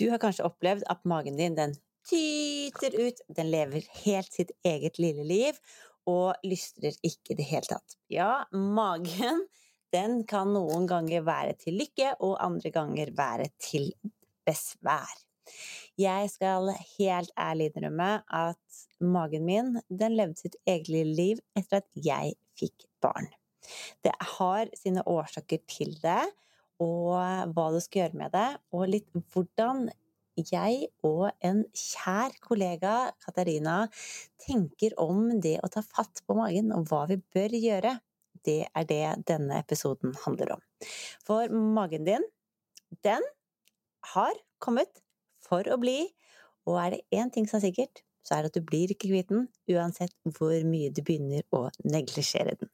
Du har kanske upplevt att magen din den tyter ut, den lever helt sitt eget lilla liv och lystrer inte det helt tatt. Ja, magen den kan någon gånger vara till lycka och andra gånger vara till besvär. Jag ska helt ärligt innrømme att magen min den levde sitt eget lilla liv efter att jag fick barn. Det har sina orsaker till det, och eh, vad du ska göra med det, och litt hur jag och en kjær kollega, Katarina, tänker om det att ta fatt på magen och vad vi bör göra. Det är det denne episoden handlar om. För magen din, den har kommit för att bli, och är det en ting som är sikkert, så är det att du blir ikke kvitt den, oavsett hur mycket du börjar å negligera den.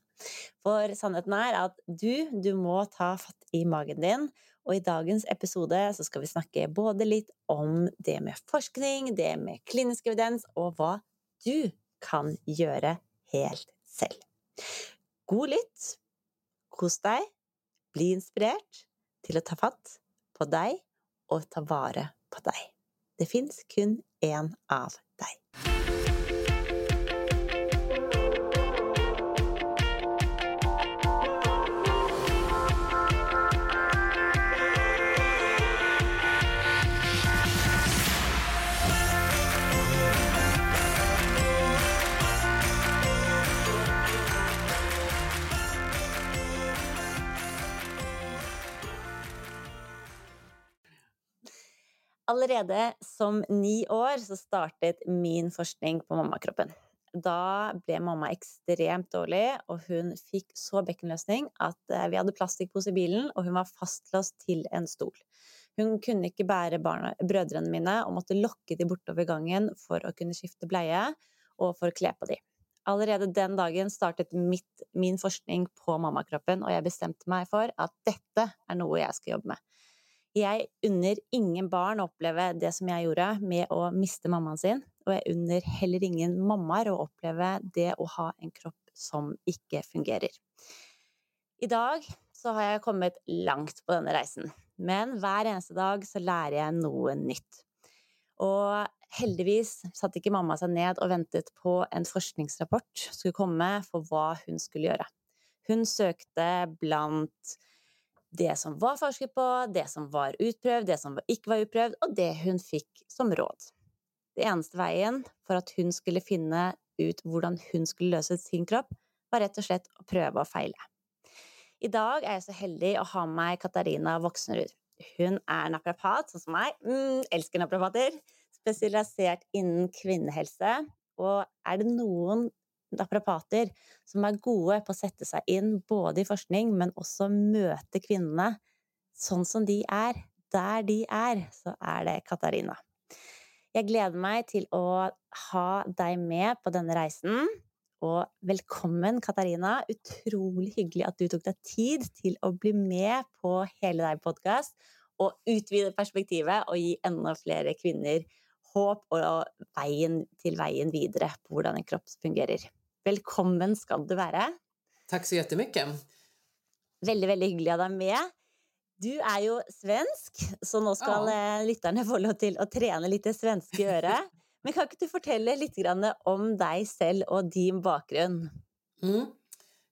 For sannheten er at du, du må ta fatt i magen din, og i dagens episode så skal vi snakke både litt om det med forskning, det med klinisk evidens, og hva du kan gjøre helt selv. God lytt, kos deg, bli inspirert til å ta fatt på deg og ta vare på deg. Det fins kun én av deg. Allerede som ni år så startet min forskning på mammakroppen. Da ble mamma ekstremt dårlig, og hun fikk så bekkenløsning at eh, vi hadde plastikkpose i bilen, og hun var fastlåst til en stol. Hun kunne ikke bære barna, brødrene mine og måtte lokke de bortover gangen for å kunne skifte bleie og for å kle på de. Allerede den dagen startet mitt, min forskning på mammakroppen, og jeg bestemte meg for at dette er noe jeg skal jobbe med. Jeg unner ingen barn å oppleve det som jeg gjorde med å miste mammaen sin, og jeg unner heller ingen mammaer å oppleve det å ha en kropp som ikke fungerer. I dag så har jeg kommet langt på denne reisen, men hver eneste dag så lærer jeg noe nytt. Og heldigvis satte ikke mamma seg ned og ventet på en forskningsrapport skulle komme for hva hun skulle gjøre. Hun søkte blant det som var forsket på, det som var utprøvd, det som ikke var utprøvd, og det hun fikk som råd. Det eneste veien for at hun skulle finne ut hvordan hun skulle løse sin kropp, var rett og slett å prøve og feile. I dag er jeg så heldig å ha med meg Katarina Voksenrud. Hun er naprapat, sånn som meg. Mm, elsker naprapater. Spesialisert innen kvinnehelse. Og er det noen naprapater som är gode på att sätta sig in både i forskning, men också möta kvinnorna sånn som de är, där de är, så är det Katarina. Jag gläder mig till att ha dig med på denna resan. Och välkommen Katarina, otroligt hyggelig att du tog dig tid till att bli med på Hela deg podcast och utvida perspektivet och ge ännu fler kvinnor hopp och vägen till vägen vidare på hur en kropp fungerar. Välkommen ska du vara. Tack så jättemycket. Väldigt, väldigt hyggligt att ha med. Du är ju svensk, så nu ska ja. lyssnarna få lov till att träna lite svenska i örat. Men kan inte du berätta lite grann om dig själv och din bakgrund? Mm.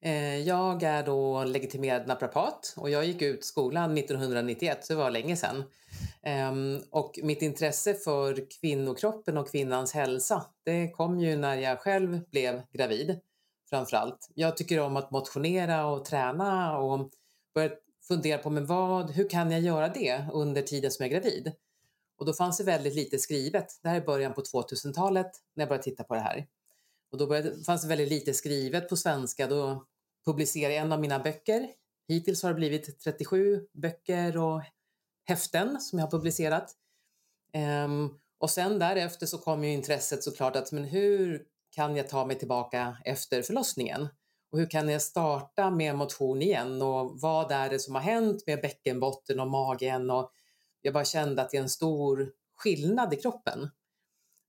Eh, jag är då legitimerad naprapat och jag gick ut skolan 1991, så det var länge sedan. Ehm, och mitt intresse för kvinnokroppen och kvinnans hälsa, det kom ju när jag själv blev gravid framförallt. Jag tycker om att motionera och träna och började fundera på men vad, hur kan jag göra det under tiden som jag är gravid? Och då fanns det väldigt lite skrivet. Det här är början på 2000-talet när jag började titta på det här. Och då började, fanns det väldigt lite skrivet på svenska. Då publicera en av mina böcker. Hittills har det blivit 37 böcker och häften som jag har publicerat. Um, och sen därefter så kom ju intresset såklart att men hur kan jag ta mig tillbaka efter förlossningen? Och hur kan jag starta med motion igen? Och vad är det som har hänt med bäckenbotten och magen? Och jag bara kände att det är en stor skillnad i kroppen.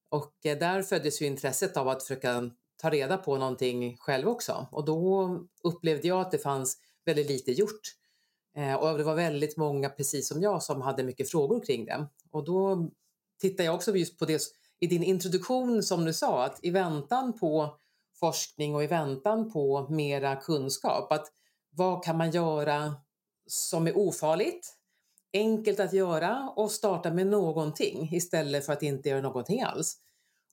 Och eh, där föddes ju intresset av att försöka ta reda på någonting själv också. Och då upplevde jag att det fanns väldigt lite gjort. Eh, och det var väldigt många, precis som jag, som hade mycket frågor kring det. Och då tittar jag också just på det i din introduktion som du sa, att i väntan på forskning och i väntan på mera kunskap, att vad kan man göra som är ofarligt, enkelt att göra och starta med någonting istället för att inte göra någonting alls.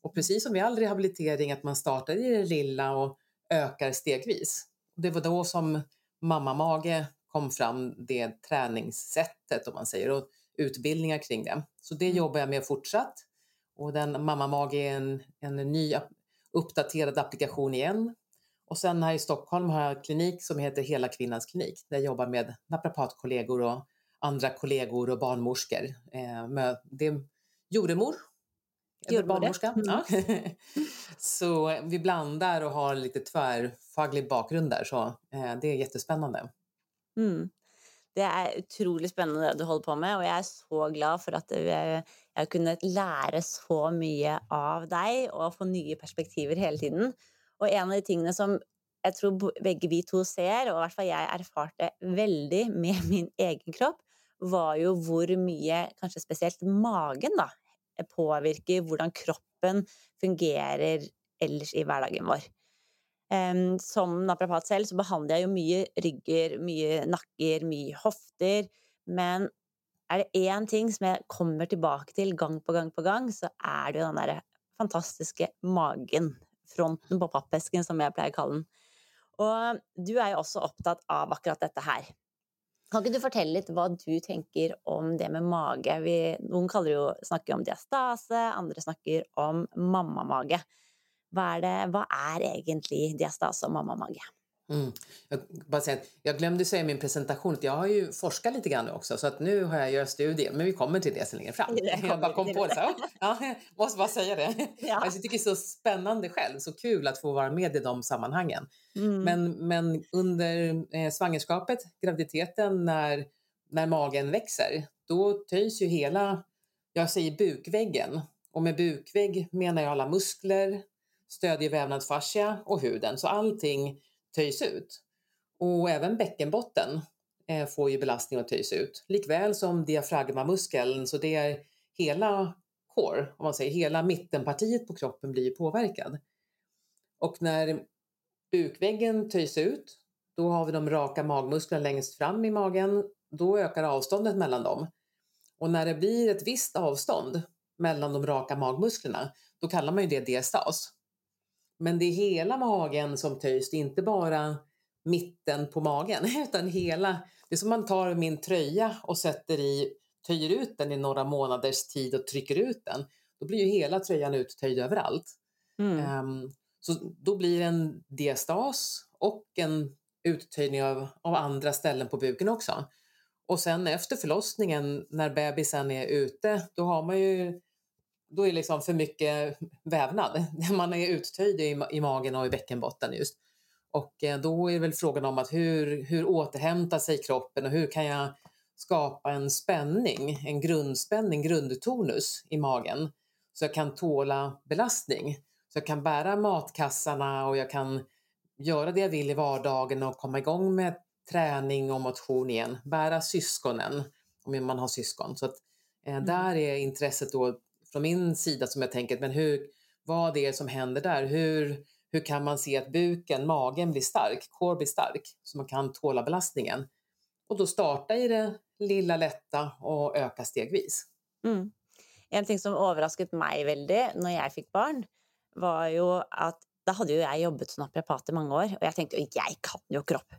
Och precis som i all rehabilitering, att man startar i det lilla och ökar stegvis. Det var då som mamma-mage kom fram, det träningssättet om man säger, och utbildningar kring det. Så det mm. jobbar jag med fortsatt. Och den mamma-mage är en, en ny uppdaterad applikation igen. Och sen här i Stockholm har jag klinik som heter Hela kvinnans klinik där jag jobbar med naprapatkollegor och andra kollegor och barnmorskor. Eh, det är jordemor eller barnmorska. Mm. Ja. så vi blandar och har lite tvärfaglig bakgrund där så eh, det är jättespännande. Mm. Det är otroligt spännande det du håller på med och jag är så glad för att jag har kunnat lära så mycket av dig och få nya perspektiv hela tiden. Och en av de tingene som jag tror bägge vi två ser, och i alla fall jag erfarte väldigt med min egen kropp, var ju hur mycket, kanske speciellt magen, då, påverkar hur kroppen fungerar ellers i hverdagen vår. Som naprapat selv så behandler jeg jo mye rygger, mye nakker, mye hofter. Men er det én ting som jeg kommer tilbake til gang på gang på gang, så er det jo den derre fantastiske magen. Fronten på pappesken, som jeg pleier å kalle den. Og du er jo også opptatt av akkurat dette her. Kan ikke du fortelle litt hva du tenker om det med mage? Vi, noen kaller jo, snakker om diastase, andre snakker om mammamage. Hva er, det, vad är egentligen diastas och mammamage? Mm. Jag, bara säga jag glömde säga i min presentation att jag har ju forskat lite grann också så att nu har jag gjort studier men vi kommer till det sen längre fram. Jag bara kom på det så ja, jag måste bara säga det. Ja. Alltså, jag tycker det är så spännande själv, så kul att få vara med i de sammanhangen. Mm. Men, men under eh, svangerskapet, graviditeten, när, när magen växer, då töjs ju hela, jag säger bukväggen och med bukvägg menar jag alla muskler, stödjer vävnadsfascia och huden så allting töjs ut. Och även bäckenbotten eh, får ju belastning och töjs ut. Likväl som diafragmamuskeln, så det är hela core, om man säger hela mittenpartiet på kroppen blir påverkad. Och när bukväggen töjs ut, då har vi de raka magmusklerna längst fram i magen, då ökar avståndet mellan dem. Och när det blir ett visst avstånd mellan de raka magmusklerna, då kallar man ju det diastas. Men det är hela magen som töjs, det är inte bara mitten på magen, utan hela. Det är som man tar min tröja och sätter i, töjer ut den i några månaders tid och trycker ut den. Då blir ju hela tröjan uttöjd överallt. Mm. Um, så då blir det en diastas och en uttöjning av, av andra ställen på buken också. Och sen efter förlossningen, när bebisen är ute, då har man ju då är det liksom för mycket vävnad. Man är uttöjd i, i magen och i bäckenbotten just. Och eh, då är väl frågan om att hur, hur återhämtar sig kroppen och hur kan jag skapa en spänning, en grundspänning, grundtonus i magen så jag kan tåla belastning. Så jag kan bära matkassarna och jag kan göra det jag vill i vardagen och komma igång med träning och motion igen. Bära syskonen om man har syskon. Så att, eh, mm. där är intresset då från min sida som jag tänker, men hur, vad är det som händer där? Hur, hur kan man se att buken, magen blir stark, core blir stark, så man kan tåla belastningen? Och då starta i det lilla lätta och öka stegvis. Mm. En ting som överraskade mig väldigt när jag fick barn var ju att då hade ju jag jobbat som naprapat i många år och jag tänkte jag kan ju kropp.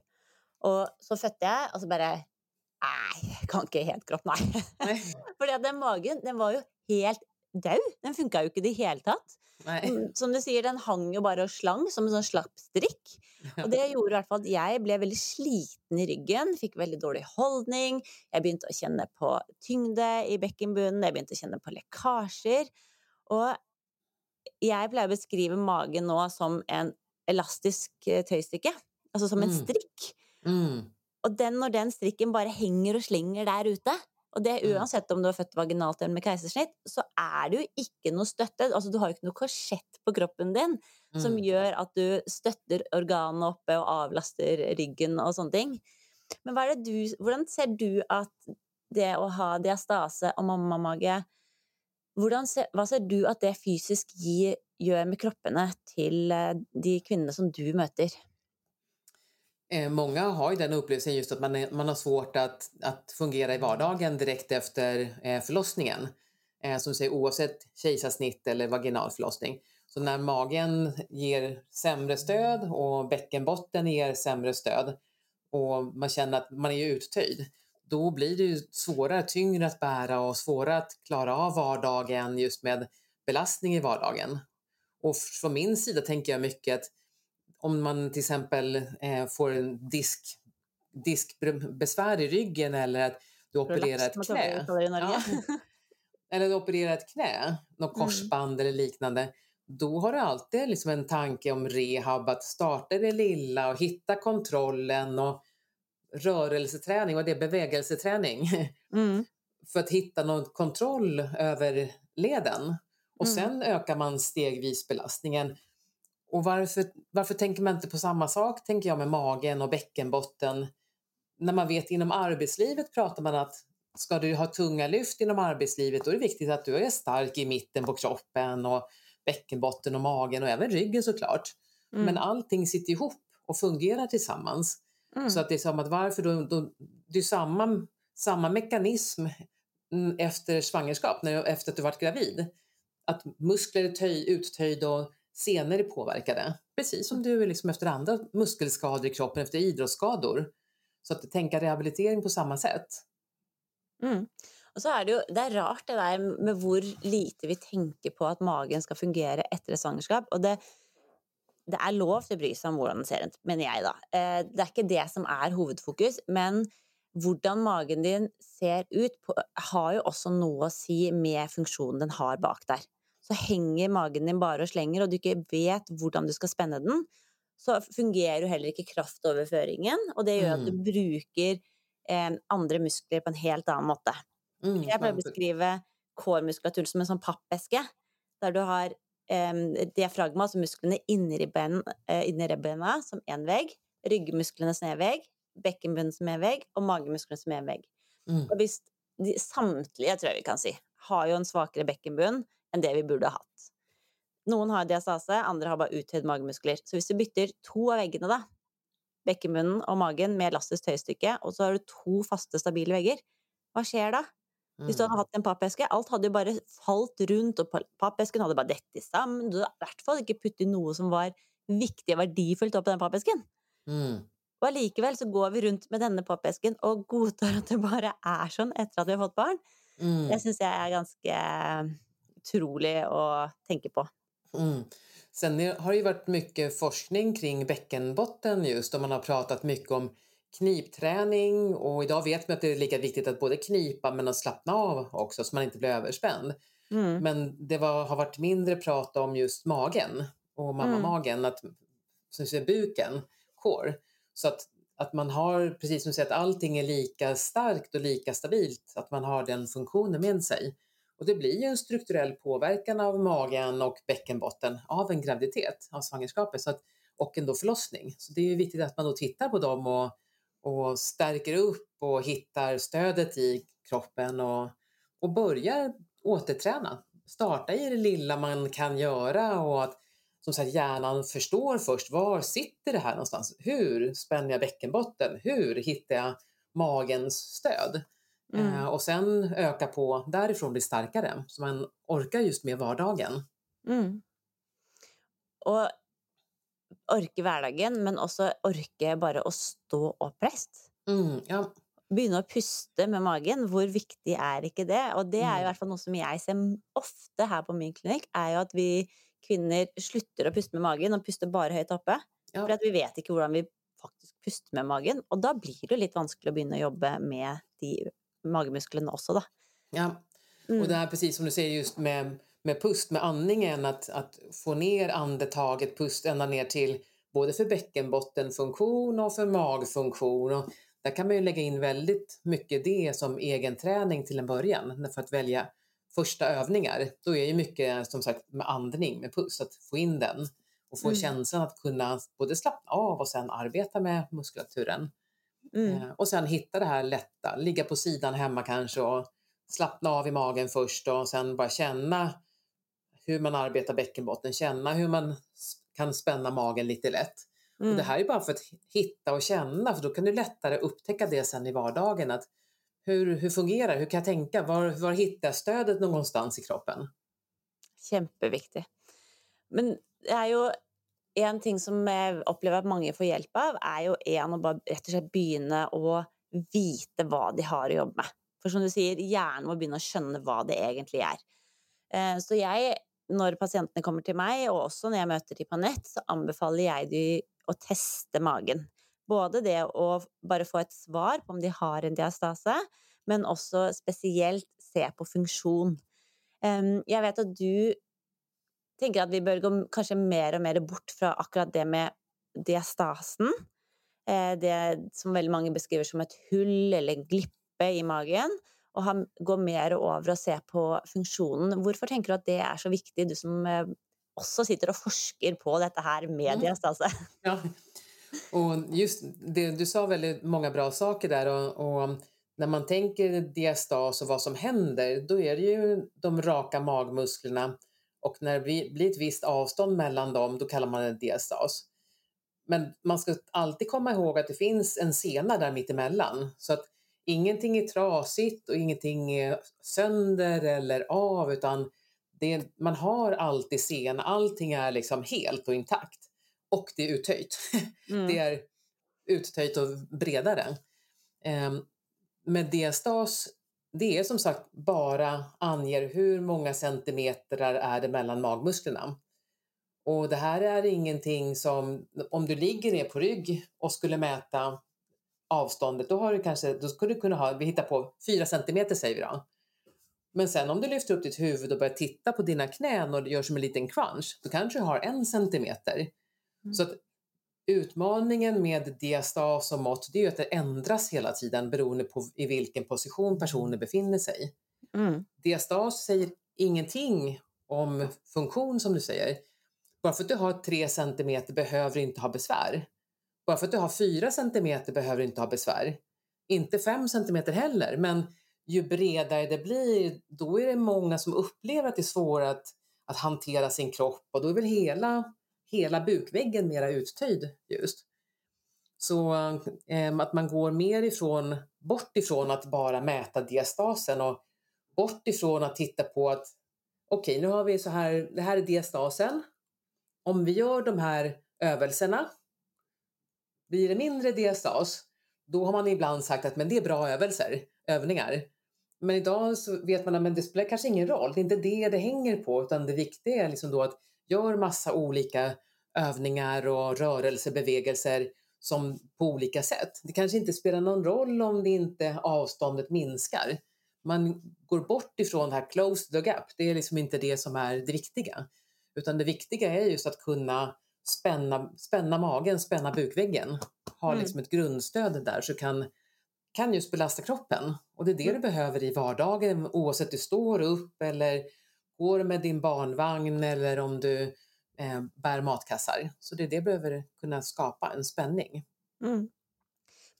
Och så födde jag och så bara, nej, jag kan inte helt kropp, nej. nej. För den magen, den var ju helt død. Den funka jo ikke i det hele tatt. Nei. Mm, som du sier, den hang jo bare og slang som en sånn slapp strikk. Og det gjorde i hvert fall at jeg ble veldig sliten i ryggen, fikk veldig dårlig holdning. Jeg begynte å kjenne på tyngde i bekkenbunnen, jeg begynte å kjenne på lekkasjer. Og jeg pleier å beskrive magen nå som en elastisk eh, tøystykke. Altså som en mm. strikk. Mm. Og den, når den strikken bare henger og slenger der ute, og det mm. uansett om du er født vaginalt eller med keisersnitt, så er det jo ikke noe støtte. Altså du har jo ikke noe korsett på kroppen din som mm. gjør at du støtter organene oppe og avlaster ryggen og sånne ting. Men är du, hvordan ser du att det att ha diastase och mammamage ser, Hva ser du att det fysiskt gir, gjør med kroppene til eh, de kvinnorna som du möter? Eh, många har ju den upplevelsen just att man, är, man har svårt att, att fungera i vardagen direkt efter eh, förlossningen. Eh, som säger oavsett kejsarsnitt eller vaginal förlossning. Så när magen ger sämre stöd och bäckenbotten ger sämre stöd och man känner att man är uttöjd, då blir det ju svårare, tyngre att bära och svårare att klara av vardagen just med belastning i vardagen. Och från min sida tänker jag mycket att om man till exempel eh, får en disk, diskbesvär i ryggen eller att du opererar ett knä. Ja. Eller du opererar ett knä, något mm. korsband mm. eller liknande. Då har du alltid liksom en tanke om rehab, att starta det lilla och hitta kontrollen och rörelseträning, vad det är, bevägelseträning. Mm. För att hitta någon kontroll över leden. Och mm. sen ökar man stegvis belastningen. Och varför, varför tänker man inte på samma sak, tänker jag, med magen och bäckenbotten? När man vet inom arbetslivet pratar man att ska du ha tunga lyft inom arbetslivet då är det viktigt att du är stark i mitten på kroppen och bäckenbotten och magen och även ryggen såklart. Mm. Men allting sitter ihop och fungerar tillsammans. Mm. Så att det är som att varför då, då det är samma, samma mekanism efter svangerskap, när, efter att du varit gravid. Att muskler är töj, uttöjda och senor är påverkade. Precis som du är liksom efter andra muskelskador i kroppen efter idrottsskador. Så att tänka rehabilitering på samma sätt. Mm. Och så är det ju det är rart det där med hur lite vi tänker på att magen ska fungera efter ett svangerskap. Och det, det är lov att bry sig om hur den ser ut, menar jag. Då. Eh, det är inte det som är huvudfokus, men hur magen din ser ut på, har ju också något att säga med funktionen den har bak där så hänger magen din bara och slänger och du inte vet hur du ska spänna den, så fungerar ju heller inte kraftöverföringen och det gör mm. att du mm. brukar eh, andra muskler på en helt annan måte. Mm, jag brukar beskriva kårmuskulatur som en sån pappeske där du har eh, diafragma, alltså musklerna inne i, ben, eh, inne i revbenen som en vägg, ryggmusklerna som en vägg, bäckenbunnen som en vägg och magmusklerna som en vägg. Mm. Och visst, de, samtliga tror jag vi kan säga har ju en svagare bäckenbunn än det vi borde ha hatt. Noen har diastase, andre har bare uthøyd magemuskler. Så hvis du bytter to av veggene, da, bekkenbunnen og magen med elastisk tøystykke, og så har du to faste, stabile vegger, hva skjer da? Hvis du hadde mm. hatt en pappeske, alt hadde jo bare falt rundt, og pappesken hadde bare dettet sammen. Du hadde i hvert fall ikke puttet noe som var viktig og verdifullt opp i den pappesken. Mm. Og allikevel så går vi rundt med denne pappesken og godtar at det bare er sånn etter at vi har fått barn. Mm. Det syns jeg er ganske otrolig att tänka på. Mm. Sen har det ju varit mycket forskning kring bäckenbotten just och man har pratat mycket om knipträning och idag vet man att det är lika viktigt att både knipa men att slappna av också så man inte blir överspänd. Mm. Men det var, har varit mindre prat om just magen och mammamagen, mm. att, som säger buken, core. Så att, att man har, precis som du säger, att allting är lika starkt och lika stabilt, att man har den funktionen med sig. Och det blir ju en strukturell påverkan av magen och bäckenbotten av en graviditet, av svangerskapet så att, och en då förlossning. Så det är viktigt att man då tittar på dem och, och stärker upp och hittar stödet i kroppen och, och börjar återträna. Starta i det lilla man kan göra och att som sagt, hjärnan förstår först var sitter det här någonstans? Hur spänner jag bäckenbotten? Hur hittar jag magens stöd? Mm. Eh, och sen öka på därifrån, bli starkare, så man orkar just med vardagen. Mm. Och orka vardagen, men också orka bara att stå oppreist. Mm, ja. Begynne å puste med magen, hvor viktig er ikke det? Og det jo i mm. hvert fall noe som jeg ser ofte her på min klinikk, er jo at vi kvinner slutter å puste med magen og puster bare høyt oppe. Ja. For vi vet ikke hvordan vi faktisk puster med magen. Og da blir det litt vanskelig å begynne å jobbe med de magmusklerna också. Då. Ja, mm. och det här precis som du säger just med, med pust, med andningen, att, att få ner andetaget, pust ända ner till både för bäckenbottenfunktion och för magfunktion. Och där kan man ju lägga in väldigt mycket det som egen träning till en början för att välja första övningar. Då är ju mycket som sagt med andning, med pust, att få in den och få mm. känslan att kunna både slappna av och sen arbeta med muskulaturen. Mm. Eh, och sen hitta det här lätta, ligga på sidan hemma kanske och slappna av i magen först och sen bara känna hur man arbetar bäckenbotten, känna hur man kan spänna magen lite lätt. Mm. Och det här är bara för att hitta och känna, för då kan du lättare upptäcka det sen i vardagen. Att hur, hur fungerar Hur kan jag tänka? Var, var hittar jag stödet någonstans i kroppen? Jätteviktigt. Men det är ju en ting som jag upplever att många får hjälp av, är ju en att bara rätt och slett börja och veta vad de har att jobba med. För som du säger, hjärnan måste börja känna vad det egentligen är. Eh, så jag, när patienterna kommer till mig och också när jag möter dem på nätet så anbefaller jag dem att testa magen. Både det att bara få ett svar på om de har en diastas, men också speciellt se på funktion. Jag vet att du tänker att vi bör gå kanske mer och mer bort från akkurat det med diastasen. Eh, det som väldigt många beskriver som ett hull eller en glippe i magen och gå mer över och se på funktionen. Varför tänker du att det är så viktigt, du som eh, också sitter och forskar på detta här med mm. diastas? Ja. Och just det, du sa väldigt många bra saker där och, och, när man tänker diastas och vad som händer, då är det ju de raka magmusklerna och när det blir ett visst avstånd mellan dem, då kallar man det diastas. Men man ska alltid komma ihåg att det finns en sena där mittemellan. Så att ingenting är trasigt och ingenting är sönder eller av, utan det, man har alltid sena. Allting är liksom helt och intakt. Och det är uttöjt. Mm. det är uttöjt och bredare. Um, med diastas det är som sagt bara anger hur många centimeter är det mellan magmusklerna. Och det här är ingenting som, om du ligger ner på rygg och skulle mäta avståndet, då, har du kanske, då skulle du kunna ha, vi hittar på 4 centimeter säger vi då. Men sen om du lyfter upp ditt huvud och börjar titta på dina knän och gör som en liten crunch, då kanske du har en centimeter. Mm. Så att Utmaningen med diastas och mått det är att det ändras hela tiden beroende på i vilken position personen befinner sig. Mm. Diastas säger ingenting om funktion som du säger. Bara för att du har 3 cm behöver du inte ha besvär. Bara för att du har 4 cm behöver du inte ha besvär. Inte 5 cm heller, men ju bredare det blir, då är det många som upplever att det är svårare att, att hantera sin kropp och då är väl hela hela bukväggen mera uttöjd just. Så eh, att man går mer ifrån, bort ifrån att bara mäta diastasen och bort ifrån att titta på att okej, okay, nu har vi så här, det här är diastasen. Om vi gör de här övelserna, blir det mindre diastas, då har man ibland sagt att men det är bra övelser, övningar. Men idag så vet man att det spelar kanske ingen roll, det är inte det det hänger på, utan det viktiga är liksom då att gör massa olika övningar och rörelsebevägelser som på olika sätt. Det kanske inte spelar någon roll om det inte avståndet minskar. Man går bort ifrån det här close the gap. Det är liksom inte det som är det viktiga. Utan det viktiga är just att kunna spänna, spänna magen, spänna bukväggen. Ha mm. liksom ett grundstöd där så kan, kan just belasta kroppen. Och det är det mm. du behöver i vardagen oavsett du står upp eller går med din barnvagn eller om du eh, bär matkassar. Så det, det behöver kunna skapa en spänning. Mm.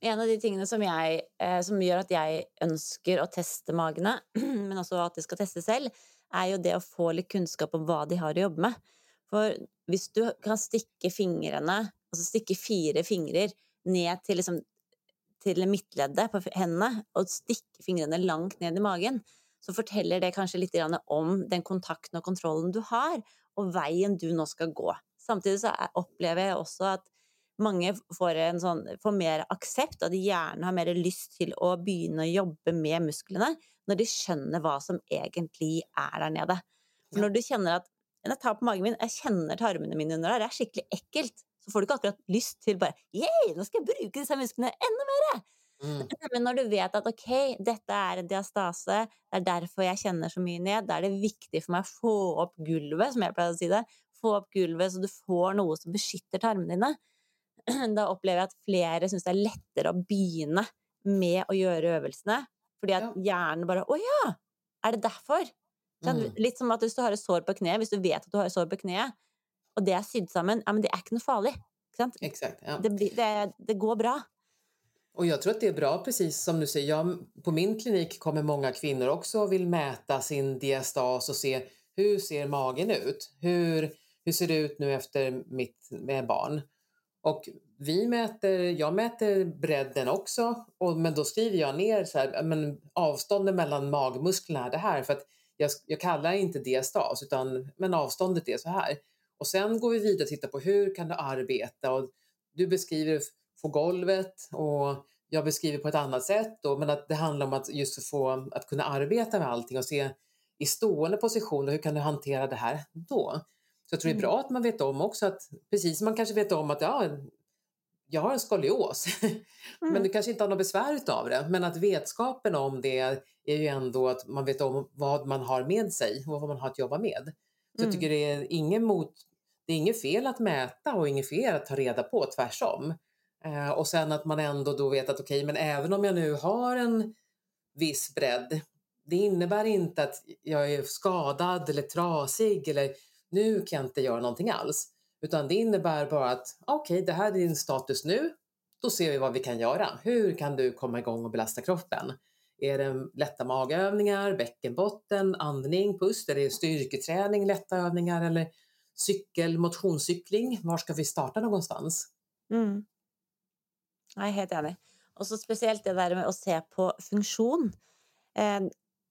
En av de tingene som, jeg, eh, som gjør at jeg ønsker å teste magene, men også at de skal teste selv, er jo det å få litt kunnskap om hva de har å jobbe med. For hvis du kan stikke fingrene, altså stikke fire fingre ned til, liksom, til midtleddet på hendene, og stikke fingrene langt ned i magen, så forteller det kanskje litt om den kontakten og kontrollen du har, og veien du nå skal gå. Samtidig så opplever jeg også at mange får, en sånn, får mer aksept, og de gjerne har mer lyst til å begynne å jobbe med musklene når de skjønner hva som egentlig er der nede. For når du kjenner at jeg tar på magen min, jeg kjenner tarmene mine under der, det er skikkelig ekkelt, så får du ikke akkurat lyst til bare Yeah, nå skal jeg bruke disse musklene enda mer! Mm. Men når du vet at ok, dette er en diastase, det er derfor jeg kjenner så mye ned, da er det viktig for meg å få opp gulvet, som å si det. Få opp gulvet så du får noe som beskytter tarmene dine. Da opplever jeg at flere syns det er lettere å begynne med å gjøre øvelsene. Fordi at hjernen bare Å ja! Er det derfor? Mm. Litt som at hvis du har et sår på kneet, hvis du vet at du har et sår på kneet, og det er sydd sammen, ja, men det er ikke noe farlig. Ikke Exakt, ja. det, det, det går bra. Och jag tror att det är bra, precis som du säger. Jag, på min klinik kommer många kvinnor också och vill mäta sin diastas och se hur ser magen ut? Hur, hur ser det ut nu efter mitt med barn? Och vi mäter, jag mäter bredden också, och, men då skriver jag ner så här, men avståndet mellan magmusklerna är det här. För att jag, jag kallar inte diastas, utan, men avståndet är så här. Och sen går vi vidare och tittar på hur kan du arbeta? Och du beskriver på golvet och jag beskriver på ett annat sätt. Då, men att det handlar om att just få att kunna arbeta med allting och se i stående position, hur kan du hantera det här då? Så jag tror det är bra att man vet om också att, precis som man kanske vet om att ja, jag har en skolios, mm. men du kanske inte har något besvär av det. Men att vetskapen om det är ju ändå att man vet om vad man har med sig och vad man har att jobba med. Så mm. jag tycker det är ingen mot, det är inget fel att mäta och inget fel att ta reda på, tvärsom. Eh, och sen att man ändå då vet att okej, okay, men även om jag nu har en viss bredd, det innebär inte att jag är skadad eller trasig eller nu kan jag inte göra någonting alls. Utan det innebär bara att okej, okay, det här är din status nu. Då ser vi vad vi kan göra. Hur kan du komma igång och belasta kroppen? Är det lätta magövningar, bäckenbotten, andning, pust? Är det styrketräning, lätta övningar eller cykel, motionscykling? Var ska vi starta någonstans? Mm. Är helt enig. Och så speciellt det där med att se på funktion. Eh,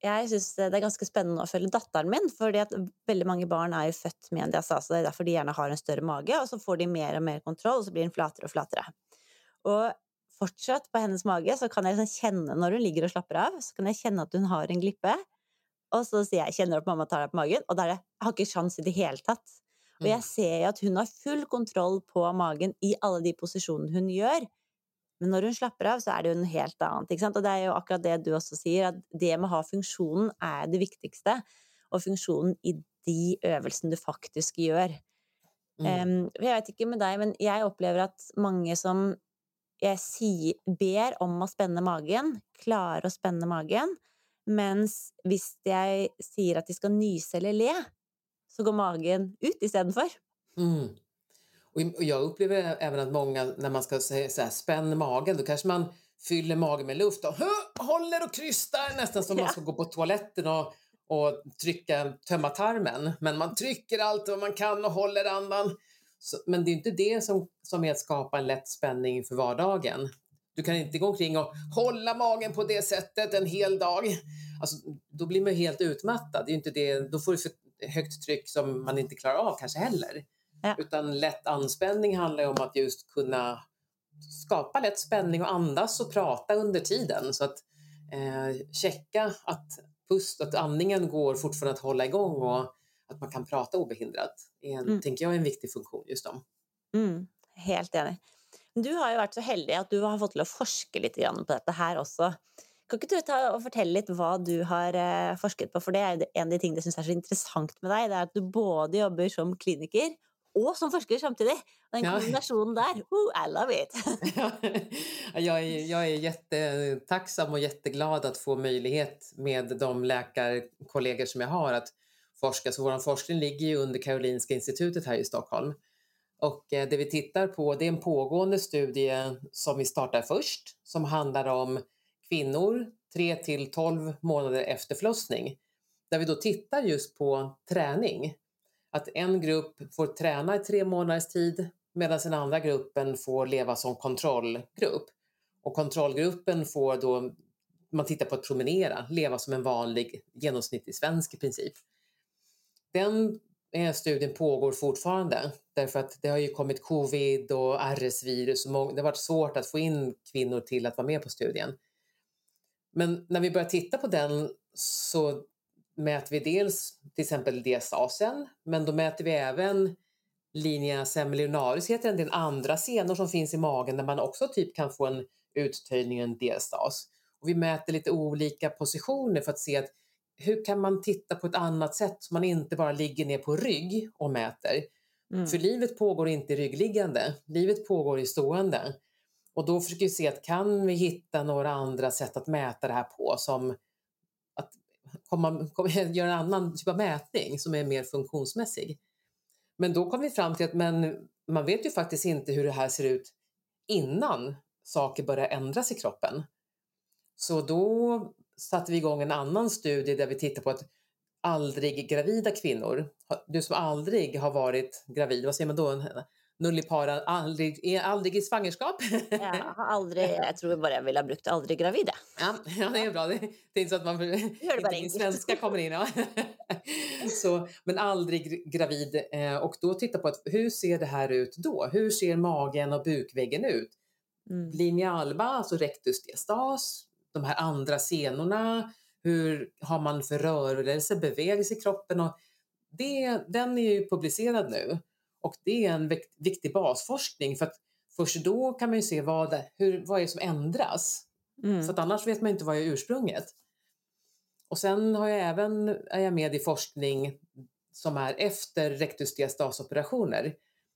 jeg syns det er ganske spennende å følge datteren min, fordi at veldig mange barn er jo født med en diastase. Det er derfor de gjerne har en større mage, og så får de mer og mer kontroll, og så blir den flatere og flatere. Og fortsatt på hennes mage så kan jeg liksom kjenne når hun ligger og slapper av, så kan jeg kjenne at hun har en glippe. Og så sier jeg 'kjenner du at mamma tar deg på magen?' Og da er det 'jeg har ikke sjans i det hele tatt'. Og jeg mm. ser jo at hun har full kontroll på magen i alle de posisjonene hun gjør. Men når hun slapper av, så er det jo noe helt annet. Ikke sant? Og det er jo akkurat det du også sier, at det med å ha funksjonen er det viktigste. Og funksjonen i de øvelsene du faktisk gjør. Mm. Um, jeg vet ikke med deg, men jeg opplever at mange som jeg sier, ber om å spenne magen, klarer å spenne magen, mens hvis jeg sier at de skal nyse eller le, så går magen ut istedenfor. Mm. Och jag upplever även att många, när man ska säga så här, spänn magen, då kanske man fyller magen med luft och håller och krystar nästan som ja. man ska gå på toaletten och, och trycka, tömma tarmen. Men man trycker allt vad man kan och håller andan. Så, men det är inte det som, som är att skapa en lätt spänning för vardagen. Du kan inte gå omkring och hålla magen på det sättet en hel dag. Alltså, då blir man helt utmattad. Det är inte det, då får du för högt tryck som man inte klarar av kanske heller. Ja. Utan lätt anspänning handlar om att just kunna skapa lätt spänning och andas och prata under tiden. Så att eh, checka att pust, att andningen går fortfarande att hålla igång och att man kan prata obehindrat. är mm. tänker jag är en viktig funktion just om. Mm, helt enig. Du har ju varit så heldig att du har fått till att forska lite grann på detta här också. Kan inte du ta och berätta lite vad du har eh, forskat på? För det är en av de ting jag syns är så intressant med dig, det är att du både jobbar som kliniker och som forskare samtidigt. Den kombinationen där, oh, I love it! jag, är, jag är jättetacksam och jätteglad att få möjlighet med de läkarkollegor som jag har att forska. Så vår forskning ligger ju under Karolinska institutet här i Stockholm. Och eh, det vi tittar på det är en pågående studie som vi startar först som handlar om kvinnor 3 till 12 månader efter förlossning. Där vi då tittar just på träning att en grupp får träna i tre månaders tid medan den andra gruppen får leva som kontrollgrupp. Och kontrollgruppen får då, man tittar på att promenera, leva som en vanlig genomsnittlig svensk i princip. Den eh, studien pågår fortfarande därför att det har ju kommit covid och RS-virus och det har varit svårt att få in kvinnor till att vara med på studien. Men när vi börjar titta på den så mäter vi dels till exempel diastasen, men då mäter vi även linea semilionaris, heter den, den andra senor som finns i magen där man också typ kan få en uttöjning, en diastas. Och vi mäter lite olika positioner för att se att hur kan man titta på ett annat sätt så man inte bara ligger ner på rygg och mäter. Mm. För livet pågår inte i ryggliggande, livet pågår i stående. Och då försöker vi se att kan vi hitta några andra sätt att mäta det här på som komma, komma, göra en annan typ av mätning som är mer funktionsmässig. Men då kom vi fram till att men man vet ju faktiskt inte hur det här ser ut innan saker börjar ändras i kroppen. Så då satte vi igång en annan studie där vi tittar på att aldrig gravida kvinnor, du som aldrig har varit gravid, vad säger man då? Nullipara, aldrig, aldrig i svangerskap? Jag har aldrig, jag tror bara jag vill ha brukt aldrig gravida. Ja, ja, det är bra. Det, det är inte så att man... Det inte svenska kommer in. Ja. så, men aldrig gravid. Eh, och då titta på att hur ser det här ut då? Hur ser magen och bukväggen ut? Mm. Linea alba, alltså rectus diastas, de här andra senorna, hur har man för rörelse, bevegelse i kroppen? Och det, den är ju publicerad nu och det är en viktig basforskning för att först då kan man ju se vad, hur, vad är det som ändras. Mm. För att annars vet man inte vad är ursprunget. Och sen har jag även, är jag med i forskning som är efter rektusdiastasoperationer.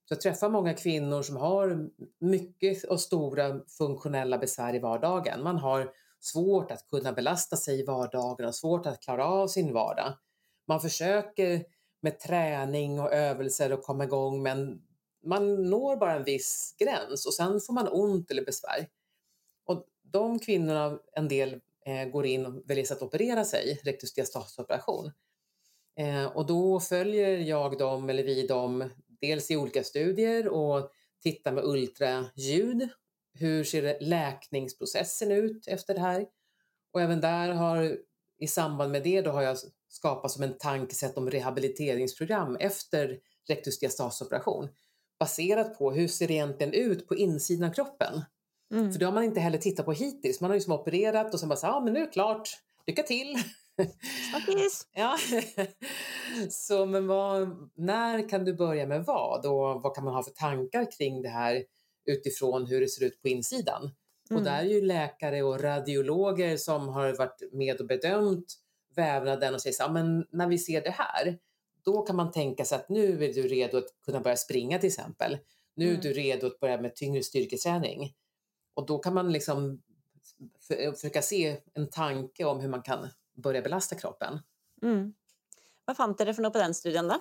Så jag träffar många kvinnor som har mycket och stora funktionella besvär i vardagen. Man har svårt att kunna belasta sig i vardagen och svårt att klara av sin vardag. Man försöker med träning och övelser och komma igång men man når bara en viss gräns och sen får man ont eller besvär. Och de kvinnorna, en del, eh, går in och väljer att operera sig, rektusdiastasoperation. Eh, och då följer jag dem, eller vi dem, dels i olika studier och tittar med ultraljud hur ser läkningsprocessen ut efter det här? Och även där har, i samband med det, då har jag skapat som en tankesätt om rehabiliteringsprogram efter rektusdiastasoperation baserat på hur ser det egentligen ut på insidan av kroppen? Mm. För det har man inte heller tittat på hittills. Man har ju som opererat och sen bara så ja men nu är det klart, lycka till! ja. så men vad, när kan du börja med vad och vad kan man ha för tankar kring det här utifrån hur det ser ut på insidan. Mm. Och där är ju läkare och radiologer som har varit med och bedömt vävnaden och säger så här, men när vi ser det här, då kan man tänka sig att nu är du redo att kunna börja springa till exempel. Nu är mm. du redo att börja med tyngre styrketräning. Och då kan man liksom försöka se en tanke om hur man kan börja belasta kroppen. Mm. Vad fann det för något på den studien då?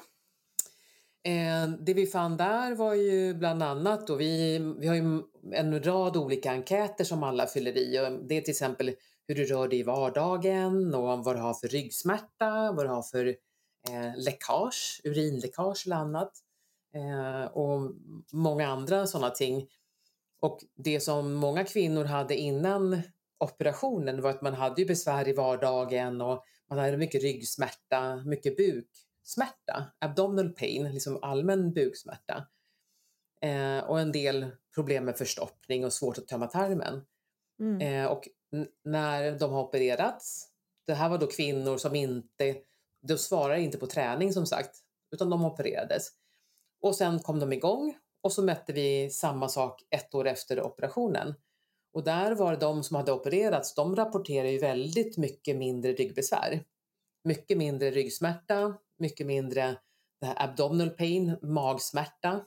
Eh, det vi fann där var ju bland annat, och vi, vi har ju en rad olika enkäter som alla fyller i. Det är till exempel hur du rör dig i vardagen och vad du har för ryggsmärta, vad du har för eh, läckage, urinläckage eller annat. Eh, och många andra sådana ting. Och det som många kvinnor hade innan operationen var att man hade besvär i vardagen och man hade mycket ryggsmärta, mycket buk smärta, abdominal pain, liksom allmän buksmärta. Eh, och en del problem med förstoppning och svårt att tömma tarmen. Mm. Eh, och när de har opererats, det här var då kvinnor som inte, de svarar inte på träning som sagt, utan de opererades. Och sen kom de igång och så mätte vi samma sak ett år efter operationen. Och där var det de som hade opererats, de rapporterar ju väldigt mycket mindre ryggbesvär. Mycket mindre ryggsmärta, mycket mindre det här abdominal pain, magsmärta.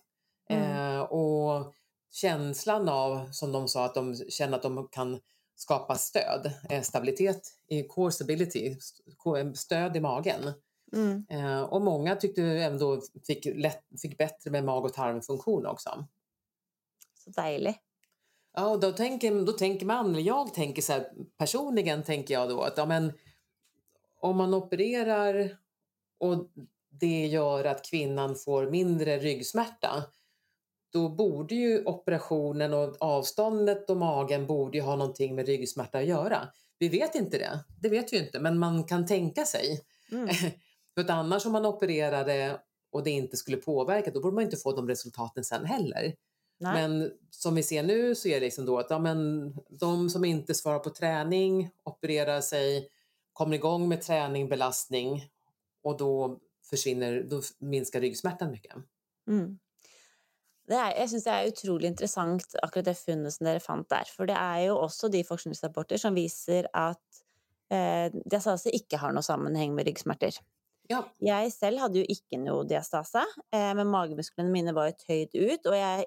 Mm. Eh, och känslan av, som de sa, att de känner att de kan skapa stöd, eh, stabilitet core stability, stöd i magen. Mm. Eh, och många tyckte även då fick, lätt, fick bättre med mag och tarmfunktion också. Så dejligt. Ja, och då tänker, då tänker man, eller jag tänker så här, personligen tänker jag då att ja, men, om man opererar och det gör att kvinnan får mindre ryggsmärta, då borde ju operationen och avståndet och magen borde ju ha någonting med ryggsmärta att göra. Vi vet inte det, det vet vi inte, men man kan tänka sig. Mm. För att annars om man opererade och det inte skulle påverka, då borde man inte få de resultaten sen heller. Nej. Men som vi ser nu så är det liksom då att ja, men de som inte svarar på träning, opererar sig, kommer igång med träning, belastning och då försvinner, då minskar ryggsmärtan mycket. Mm. Det er, jeg synes det er utrolig interessant akkurat det funnet som dere fant der. For det er jo også de forskningsrapporter som viser at eh, diastase ikke har noe sammenheng med ryggsmerter. Ja. Jeg selv hadde jo ikke noe diastase, eh, men magemusklene mine var jo tøyd ut. Og jeg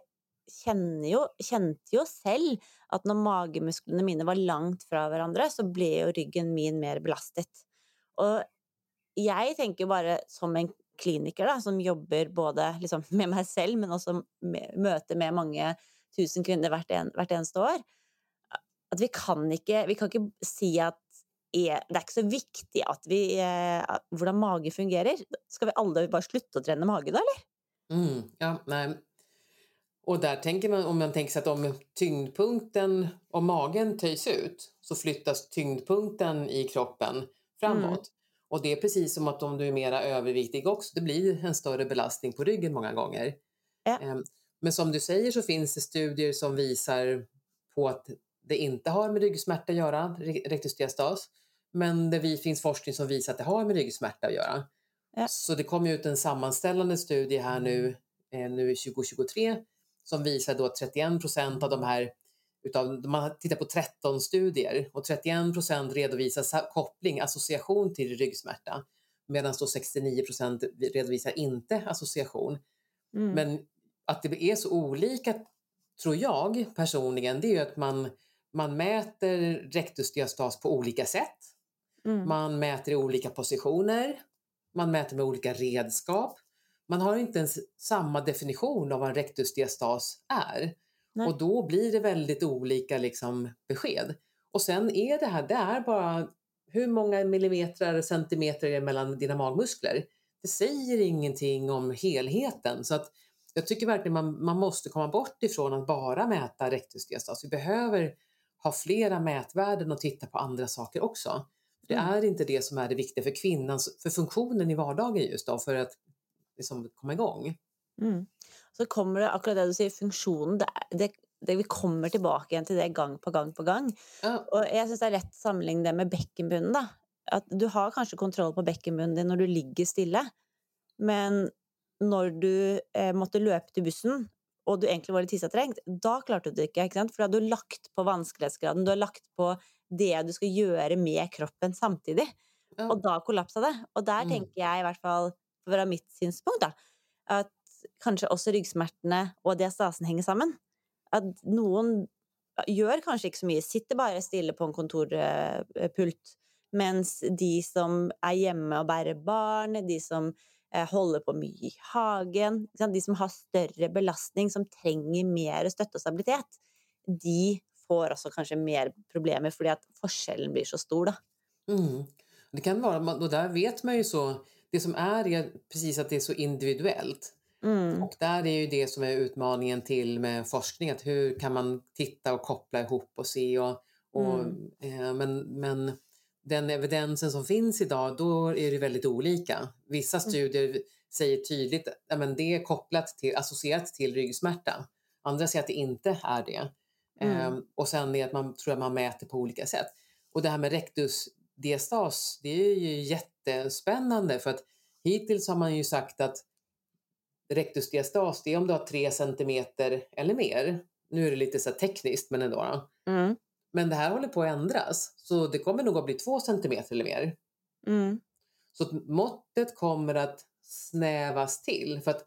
jo, kjente jo selv at når magemusklene mine var langt fra hverandre, så ble jo ryggen min mer belastet. Og jeg tenker bare som en kliniker da, som jobber både liksom, med meg selv, men også med, møter med mange tusen kvinner hvert, en, hvert eneste år, at vi kan ikke Vi kan ikke si at er, det er ikke så viktig at vi, eh, hvordan mage fungerer. Skal vi alle bare slutte å trene mage, da, eller? Mm, ja, nej. Och där tänker man, om man tänker sig att om tyngdpunkten, om magen töjs ut så flyttas tyngdpunkten i kroppen framåt. Mm. Och det är precis som att om du är mera överviktig också, det blir en större belastning på ryggen många gånger. Ja. Ehm, men som du säger så finns det studier som visar på att det inte har med ryggsmärta att göra, rektusdiastas. Men det finns forskning som visar att det har med ryggsmärta att göra. Ja. Så det kom ut en sammanställande studie här nu, eh, nu 2023 som visar då att 31 procent av de här utav, man har tittat på 13 studier och 31 procent redovisar koppling, association till ryggsmärta medan då 69 procent redovisar inte association. Mm. Men att det är så olika, tror jag personligen, det är ju att man, man mäter rektusdiastas på olika sätt. Mm. Man mäter i olika positioner. Man mäter med olika redskap. Man har inte ens samma definition av vad en rektusdiastas är. Nej. Och då blir det väldigt olika liksom, besked. Och sen är det här, det är bara hur många millimeter, centimeter är mellan dina magmuskler? Det säger ingenting om helheten. Så att jag tycker verkligen man, man måste komma bort ifrån att bara mäta rektusdiastas. Vi behöver ha flera mätvärden och titta på andra saker också. Det mm. är inte det som är det viktiga för kvinnans, för funktionen i vardagen just då, för att liksom komma igång. Mm. Så kommer det, akkurat det du säger, funktionen, det, det, det, vi kommer tillbaka igen till det gång på gång på gång. Ja. Och jag syns det är rätt att sammanligna det med bäckenbunnen. Att du har kanske kontroll på bäckenbunnen när du ligger stilla. Men när du eh, måtte löpa till bussen och du egentligen var lite tissetrengt, då klarade du det inte, ikke sant? for da har du lagt på vanskelighetsgraden, du har lagt på det du ska göra med kroppen samtidigt. Ja. Och då kollapsade det. Och där mm. tänker jag i alla fall, från mitt synpunkt, då, att kanske också ryggsmärtorna och diastasen hänger samman. Att någon gör kanske inte så mycket, sitter bara stilla på en kontorpult, medan de som är hemma och bär barn, de som eh, håller på mycket i hagen, de som har större belastning, som tränger mer stöd och stabilitet, de får också kanske mer problem för att skillnaden blir så stor. Då. Mm. Det kan vara, och där vet man ju så, det som är är precis att det är så individuellt. Mm. Och där är ju det som är utmaningen till med forskning, att hur kan man titta och koppla ihop och se och, och mm. eh, men, men den evidensen som finns idag, då är det väldigt olika. Vissa mm. studier säger tydligt att det är kopplat till, associerat till ryggsmärta. Andra säger att det inte är det. Mm. Um, och sen är att man tror att man mäter på olika sätt. Och det här med rektusdiastas, det är ju jättespännande för att hittills har man ju sagt att rektusdiastas, det är om du har 3 centimeter eller mer. Nu är det lite så tekniskt, men ändå. Mm. Men det här håller på att ändras, så det kommer nog att bli 2 centimeter eller mer. Mm. Så måttet kommer att snävas till. För att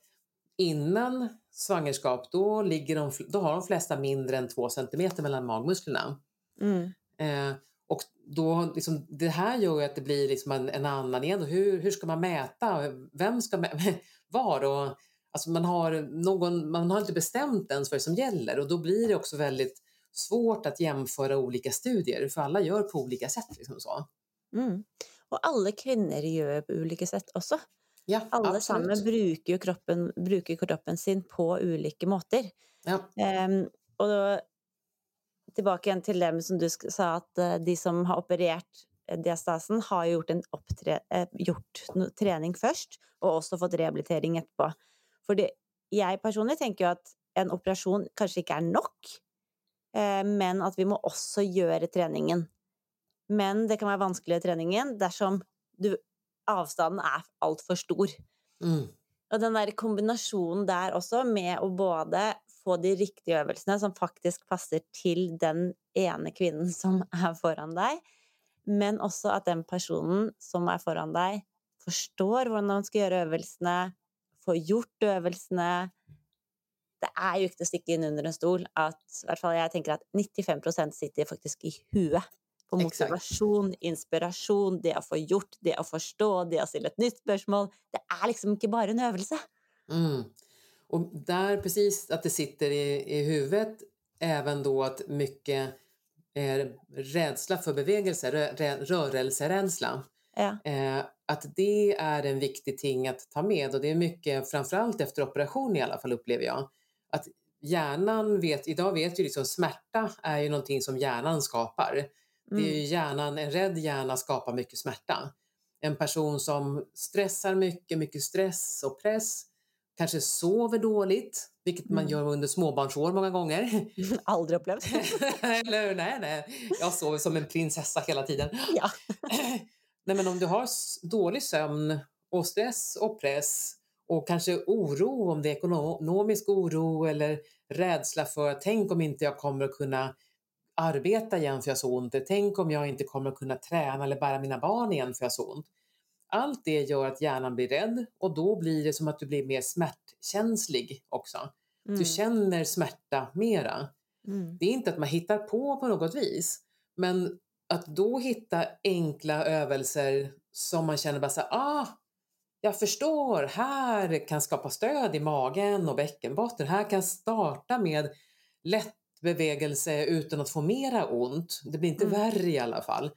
innan svangerskap, då, ligger de, då har de flesta mindre än 2 centimeter mellan magmusklerna. Mm. Eh, och då, liksom, det här gör ju att det blir liksom en, en annan igen. Hur, hur ska man mäta? Vem ska mäta? Var? Och, alltså man, har någon, man har inte bestämt ens vad som gäller och då blir det också väldigt svårt att jämföra olika studier för alla gör på olika sätt. Liksom så. Mm. Och alla kvinnor gör på olika sätt också. Ja, Alle sammen bruker kroppen, bruker kroppen sin på olika måter. Ja. Um, og tilbake igjen til det som du sa, at uh, de som har operert eh, diastasen, har gjort, en opptre, uh, gjort trening først, og også fått rehabilitering etterpå. Fordi jeg personlig tenker jo at en operasjon kanskje ikke er nok, uh, men at vi må også gjøre treningen. Men det kan være vanskeligere treningen dersom du avstanden är alltför stor. Mm. Och den där kombinationen där också med att både få de riktiga övningarna som faktiskt passar till den ena kvinnan som är föran dig, men också att den personen som är föran dig förstår hur man ska göra övningarna, får gjort övningarna. Det är ju inte att sticka in under en stol att, i alla fall jag tänker att 95 procent sitter faktiskt i huvudet på motivation, Exakt. inspiration, det att få gjort, det att förstå, det att ställa ett nytt spörsmål. Det är liksom inte bara en övelse. Mm. Och där precis att det sitter i, i huvudet, även då att mycket eh, rädsla för bevegelse, rö, rörelserädsla. Ja. Eh, att det är en viktig ting att ta med och det är mycket, framförallt efter operation i alla fall upplever jag, att hjärnan vet, idag vet ju liksom smärta är ju någonting som hjärnan skapar. Mm. Det är ju mm. hjärnan, en rädd hjärna skapar mycket smärta. En person som stressar mycket, mycket stress och press, kanske sover dåligt, vilket mm. man gör under småbarnsår många gånger. Aldrig upplevt. Eller nej, nej. Jag sover som en prinsessa hela tiden. Ja. nej, men om du har dålig sömn och stress och press och kanske oro, om det är ekonomisk oro eller rädsla för tänk om inte jag kommer att kunna arbeta igen för jag har så ont, tänk om jag inte kommer att kunna träna eller bära mina barn igen för jag har så ont. Allt det gör att hjärnan blir rädd och då blir det som att du blir mer smärtkänslig också. Mm. Du känner smärta mera. Mm. Det är inte att man hittar på på något vis, men att då hitta enkla övelser som man känner bara så ah, jag förstår, här kan skapa stöd i magen och bäckenbotten. Här kan starta med lätt bevegelse utan att få mera ont. Det blir inte mm. värre i alla fall.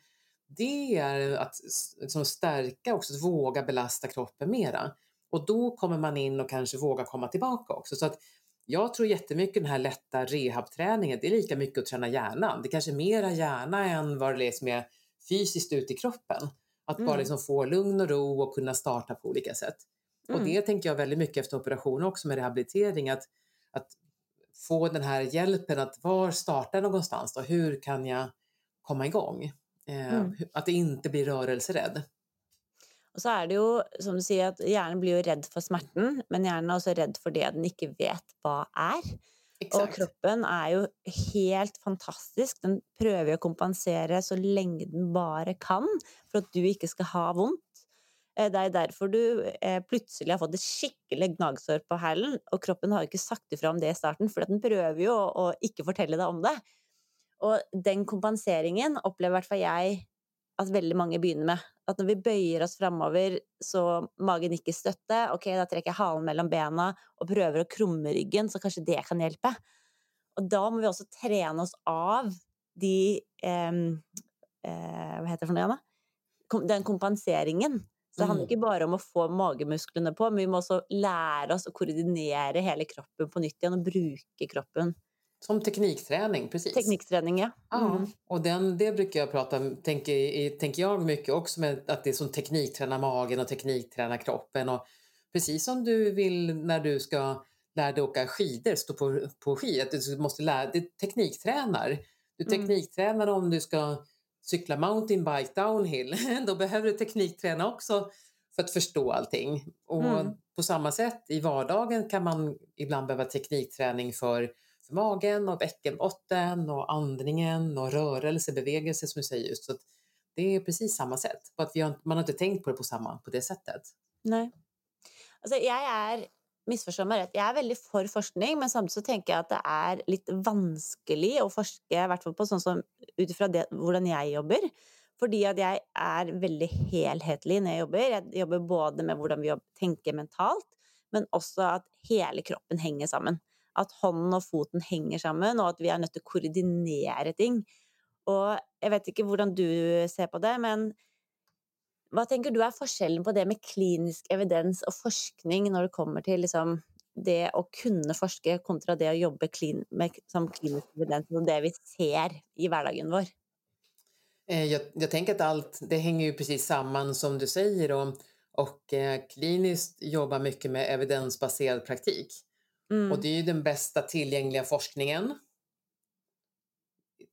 Det är att liksom stärka också, att våga belasta kroppen mera. Och då kommer man in och kanske vågar komma tillbaka också. Så att jag tror jättemycket den här lätta rehabträningen, det är lika mycket att träna hjärnan. Det är kanske mera hjärna än vad det är som är fysiskt ute i kroppen. Att mm. bara liksom få lugn och ro och kunna starta på olika sätt. Mm. Och det tänker jag väldigt mycket efter operationen också med rehabilitering. Att, att få den här hjälpen att var startar någonstans då? Hur kan jag komma igång? Eh, mm. Att det inte blir rörelserädd. Och så är det ju som du säger att hjärnan blir ju rädd för smärtan men hjärnan är också rädd för det den inte vet vad är. Exakt. Och kroppen är ju helt fantastisk. Den prövar att kompensera så länge den bara kan för att du inte ska ha ont. Eh, det är därför du eh, plötsligt har fått ett skickligt gnagsår på hälen och kroppen har inte sagt ifrån det i starten för att den prövar ju att inte berätta dig om det. Och den kompenseringen upplever i alla fall jag att väldigt många börjar med. Att när vi böjer oss framöver så magen inte stöttar, okej, okay, då träcker jag halen mellan benen och prövar att krumma ryggen så kanske det kan hjälpa. Och då måste vi också träna oss av de, eh, eh, vad heter det för något, den kompenseringen. Så det handlar mm. inte bara om att få magemusklerna på, men vi måste också lära oss att koordinera hela kroppen på nytt igen och bruka kroppen. Som teknikträning, precis. Teknikträning, ja. Mm. ja och den, det brukar jag prata om, tänker, tänker jag mycket också med att det är som teknikträna magen och teknikträna kroppen. Och precis som du vill när du ska lära dig åka skidor, stå på, på skidor, du måste lära dig tekniktränar. Du mm. tekniktränar om du ska cykla mountainbike downhill. Då behöver du teknikträna också för att förstå allting. Och mm. på samma sätt i vardagen kan man ibland behöva teknikträning för för magen och bäckenbotten och andningen och rörelse, bevegelse som du säger just. Så det är precis samma sätt, bara att vi har, man har inte tänkt på det på, samma, på det sättet. Nej. Alltså, jag är, missförstå mig rätt, jag är väldigt för forskning men samtidigt så tänker jag att det är lite vanskligt att forska, i alla fall på sånt som utifrån det, hur jag jobbar. Fordi at jeg er veldig helhetlig när jag jobbar. Jag jobbar både med hur vi tänker mentalt, men också att hela kroppen hänger samman att hånden och foten hänger samman och att vi är nöjda att koordinera ting. Och jag vet inte hur du ser på det, men vad tänker du är skillnaden på det med klinisk evidens och forskning när det kommer till liksom det att kunna forska kontra det att jobba klin med som klinisk evidens och det vi ser i vardagen vår? Eh, jag, jag, tänker att allt, det hänger ju precis samman som du säger och, och eh, kliniskt jobbar mycket med evidensbaserad praktik. Mm. Och det är ju den bästa tillgängliga forskningen.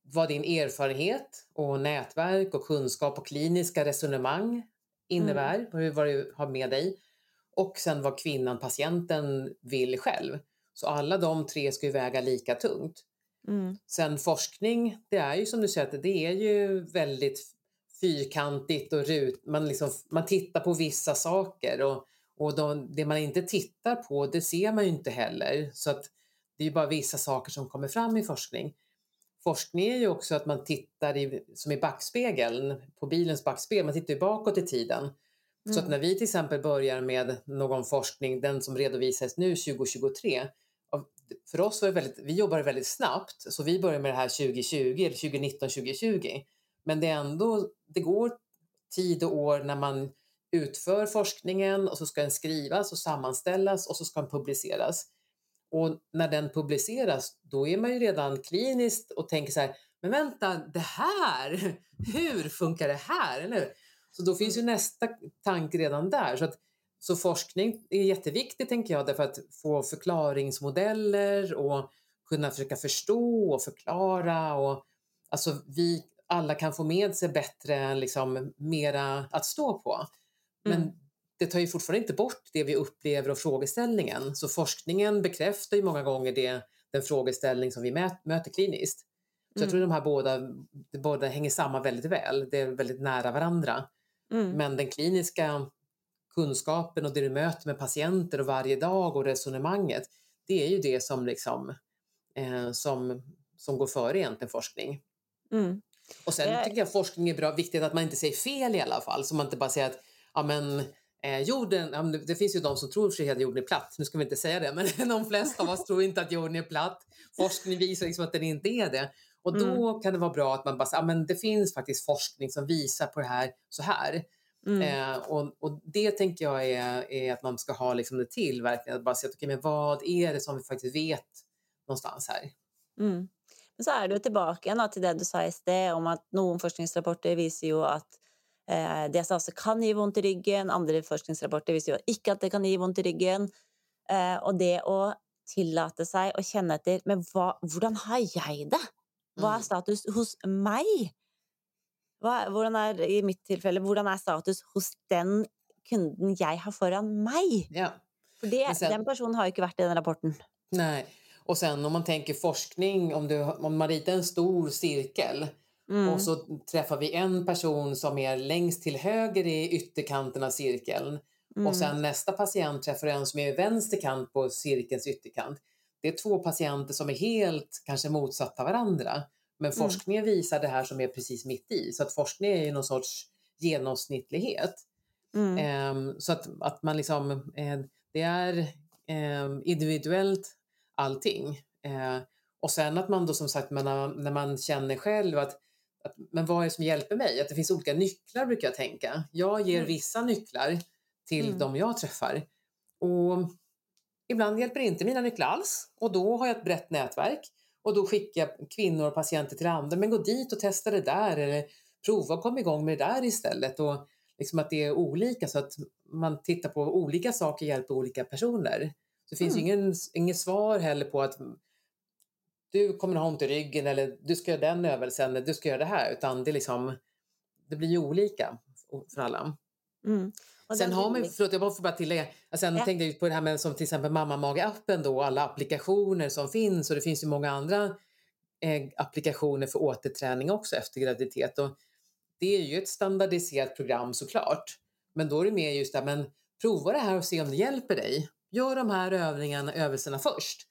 Vad din erfarenhet och nätverk och kunskap och kliniska resonemang innebär, mm. vad du har med dig. Och sen vad kvinnan, patienten, vill själv. Så alla de tre ska ju väga lika tungt. Mm. Sen forskning, det är ju som du säger, det är ju väldigt fyrkantigt och rut. Man, liksom, man tittar på vissa saker och och de, det man inte tittar på, det ser man ju inte heller. Så att det är ju bara vissa saker som kommer fram i forskning. Forskning är ju också att man tittar i, som i backspegeln, på bilens backspegel, man tittar ju bakåt i tiden. Mm. Så att mm. när vi till exempel börjar med någon forskning, den som redovisas nu 2023, för oss var det väldigt, vi jobbade väldigt snabbt, så vi började med det här 2020 eller 2019, 2020. Men det är ändå, det går tid och år när man utför forskningen och så ska den skrivas och sammanställas och så ska den publiceras. Och när den publiceras, då är man ju redan kliniskt och tänker så här, men vänta, det här, hur funkar det här? Eller? Så då finns ju nästa tanke redan där. Så, att, så forskning är jätteviktigt, tänker jag, därför att få förklaringsmodeller och kunna försöka förstå och förklara. Och, alltså vi alla kan få med sig bättre, liksom, mera att stå på. Men mm. det tar ju fortfarande inte bort det vi upplever och frågeställningen. Så forskningen bekräftar ju många gånger det, den frågeställning som vi möter kliniskt. Så jag tror mm. de här båda, de båda hänger samman väldigt väl. Det är väldigt nära varandra. Mm. Men den kliniska kunskapen och det du möter med patienter och varje dag och resonemanget, det är ju det som, liksom, eh, som, som går före egentligen forskning. Mm. Och sen tycker jag forskning är bra, viktigt att man inte säger fel i alla fall, så man inte bara säger att ja, men, eh, jorden, ja, det finns ju de som tror att jorden är platt, nu ska vi inte säga det, men de flesta av oss tror inte att jorden är platt. Forskning visar liksom att den inte är det. Och då mm. kan det vara bra att man bara säger, ja, men det finns faktiskt forskning som visar på det här så här. Mm. Eh, och, och, det tänker jag är, är, att man ska ha liksom det till verkligen. Att bara se, okay, men vad är det som vi faktiskt vet någonstans här? Mm. Men så är det tillbaka igen till det du sa i sted om att någon forskningsrapporter visar ju att eh, DSA kan ge ont i ryggen, andra forskningsrapporter visar ju inte att det kan ge ont i ryggen. Eh, och det att tillåta sig att känna efter, men hur har jag det? Vad är mm. status hos mig? Hur är, i mitt tillfälle, hur är status hos den kunden jag har föran mig? Ja. För det, sen, den personen har ju inte varit i den rapporten. Nej, och sen om man tänker forskning, om, du, om man ritar en stor cirkel mm. och så träffar vi en person som är längst till höger i ytterkanten av cirkeln mm. och sen nästa patient träffar en som är i vänster kant på cirkelns ytterkant. Det är två patienter som är helt kanske motsatta varandra. Men mm. forskningen mm. visar det här som är precis mitt i. Så att forskning är ju någon sorts genomsnittlighet. Um, så att, att man liksom, uh, det är um, individuellt allting. Uh, och sen att man då som sagt, man, när man känner själv att, att, men vad är det som hjälper mig? Att det finns olika nycklar brukar jag tänka. Jag ger mm. vissa nycklar till mm. de jag träffar. Och ibland hjälper inte mina nycklar alls och då har jag ett brett nätverk. Och då skickar jag kvinnor och patienter till andra, men gå dit och testa det där eller prova att komma igång med det där istället. Och liksom att det är olika så att man tittar på olika saker hjälper olika personer. Så det finns mm. ingen, inget svar heller på att du kommer ha ont i ryggen eller du ska göra den övelsen eller du ska göra det här utan det, liksom, det blir ju olika för alla. Mm. Sen har man, förlåt jag får bara tillägga, sen ja. tänkte jag på det här med som till exempel Mamma Mage-appen då, alla applikationer som finns och det finns ju många andra eh, applikationer för återträning också efter graviditet. Och det är ju ett standardiserat program såklart. Men då är det mer just det men prova det här och se om det hjälper dig. Gör de här övningarna, övelserna först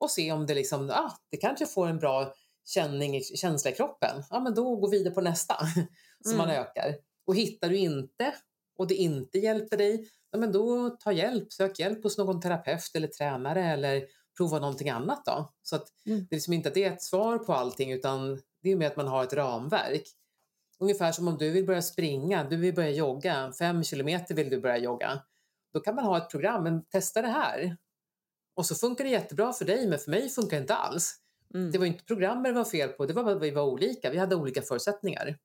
och se om det liksom, ah, det kanske får en bra känning, känsla i kroppen. Ja, men då gå vidare på nästa så mm. man ökar. Och hittar du inte och det inte hjälper dig, ja, men då ta hjälp, sök hjälp hos någon terapeut eller tränare eller prova någonting annat då. Så att mm. det är liksom inte att det är ett svar på allting utan det är mer att man har ett ramverk. Ungefär som om du vill börja springa, du vill börja jogga, fem kilometer vill du börja jogga. Då kan man ha ett program, men testa det här. Och så funkar det jättebra för dig, men för mig funkar det inte alls. Mm. Det var inte programmet det var fel på, det var att vi var olika. Vi hade olika förutsättningar.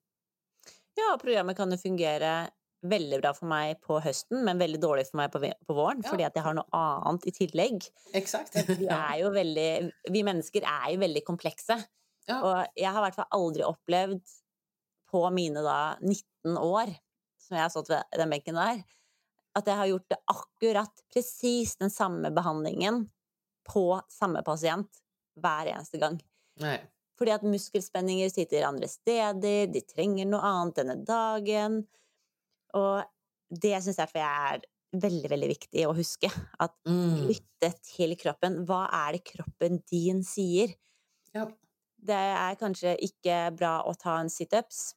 Ja, programmet kan ju fungera väldigt bra för mig på hösten, men väldigt dåligt för mig på, på våren, ja. för att jag har något annat i tillägg. Exakt. vi, är ju väldigt, vi människor är ju väldigt komplexa. Ja. Och jag har i alla fall aldrig upplevt på mina då, 19 år som jag har stått vid den bänken där, att jag har gjort det akkurat precis den samma behandlingen på samma patient varje eneste gång. Nej. Fordi at muskelspänningar sitter andra steder, de trenger något annat denne dagen. Och det syns jag är väldigt, väldigt viktigt att huska. Att mm. lytte till kroppen. Vad är det kroppen din säger? Ja. Det är kanske inte bra att ta en situps.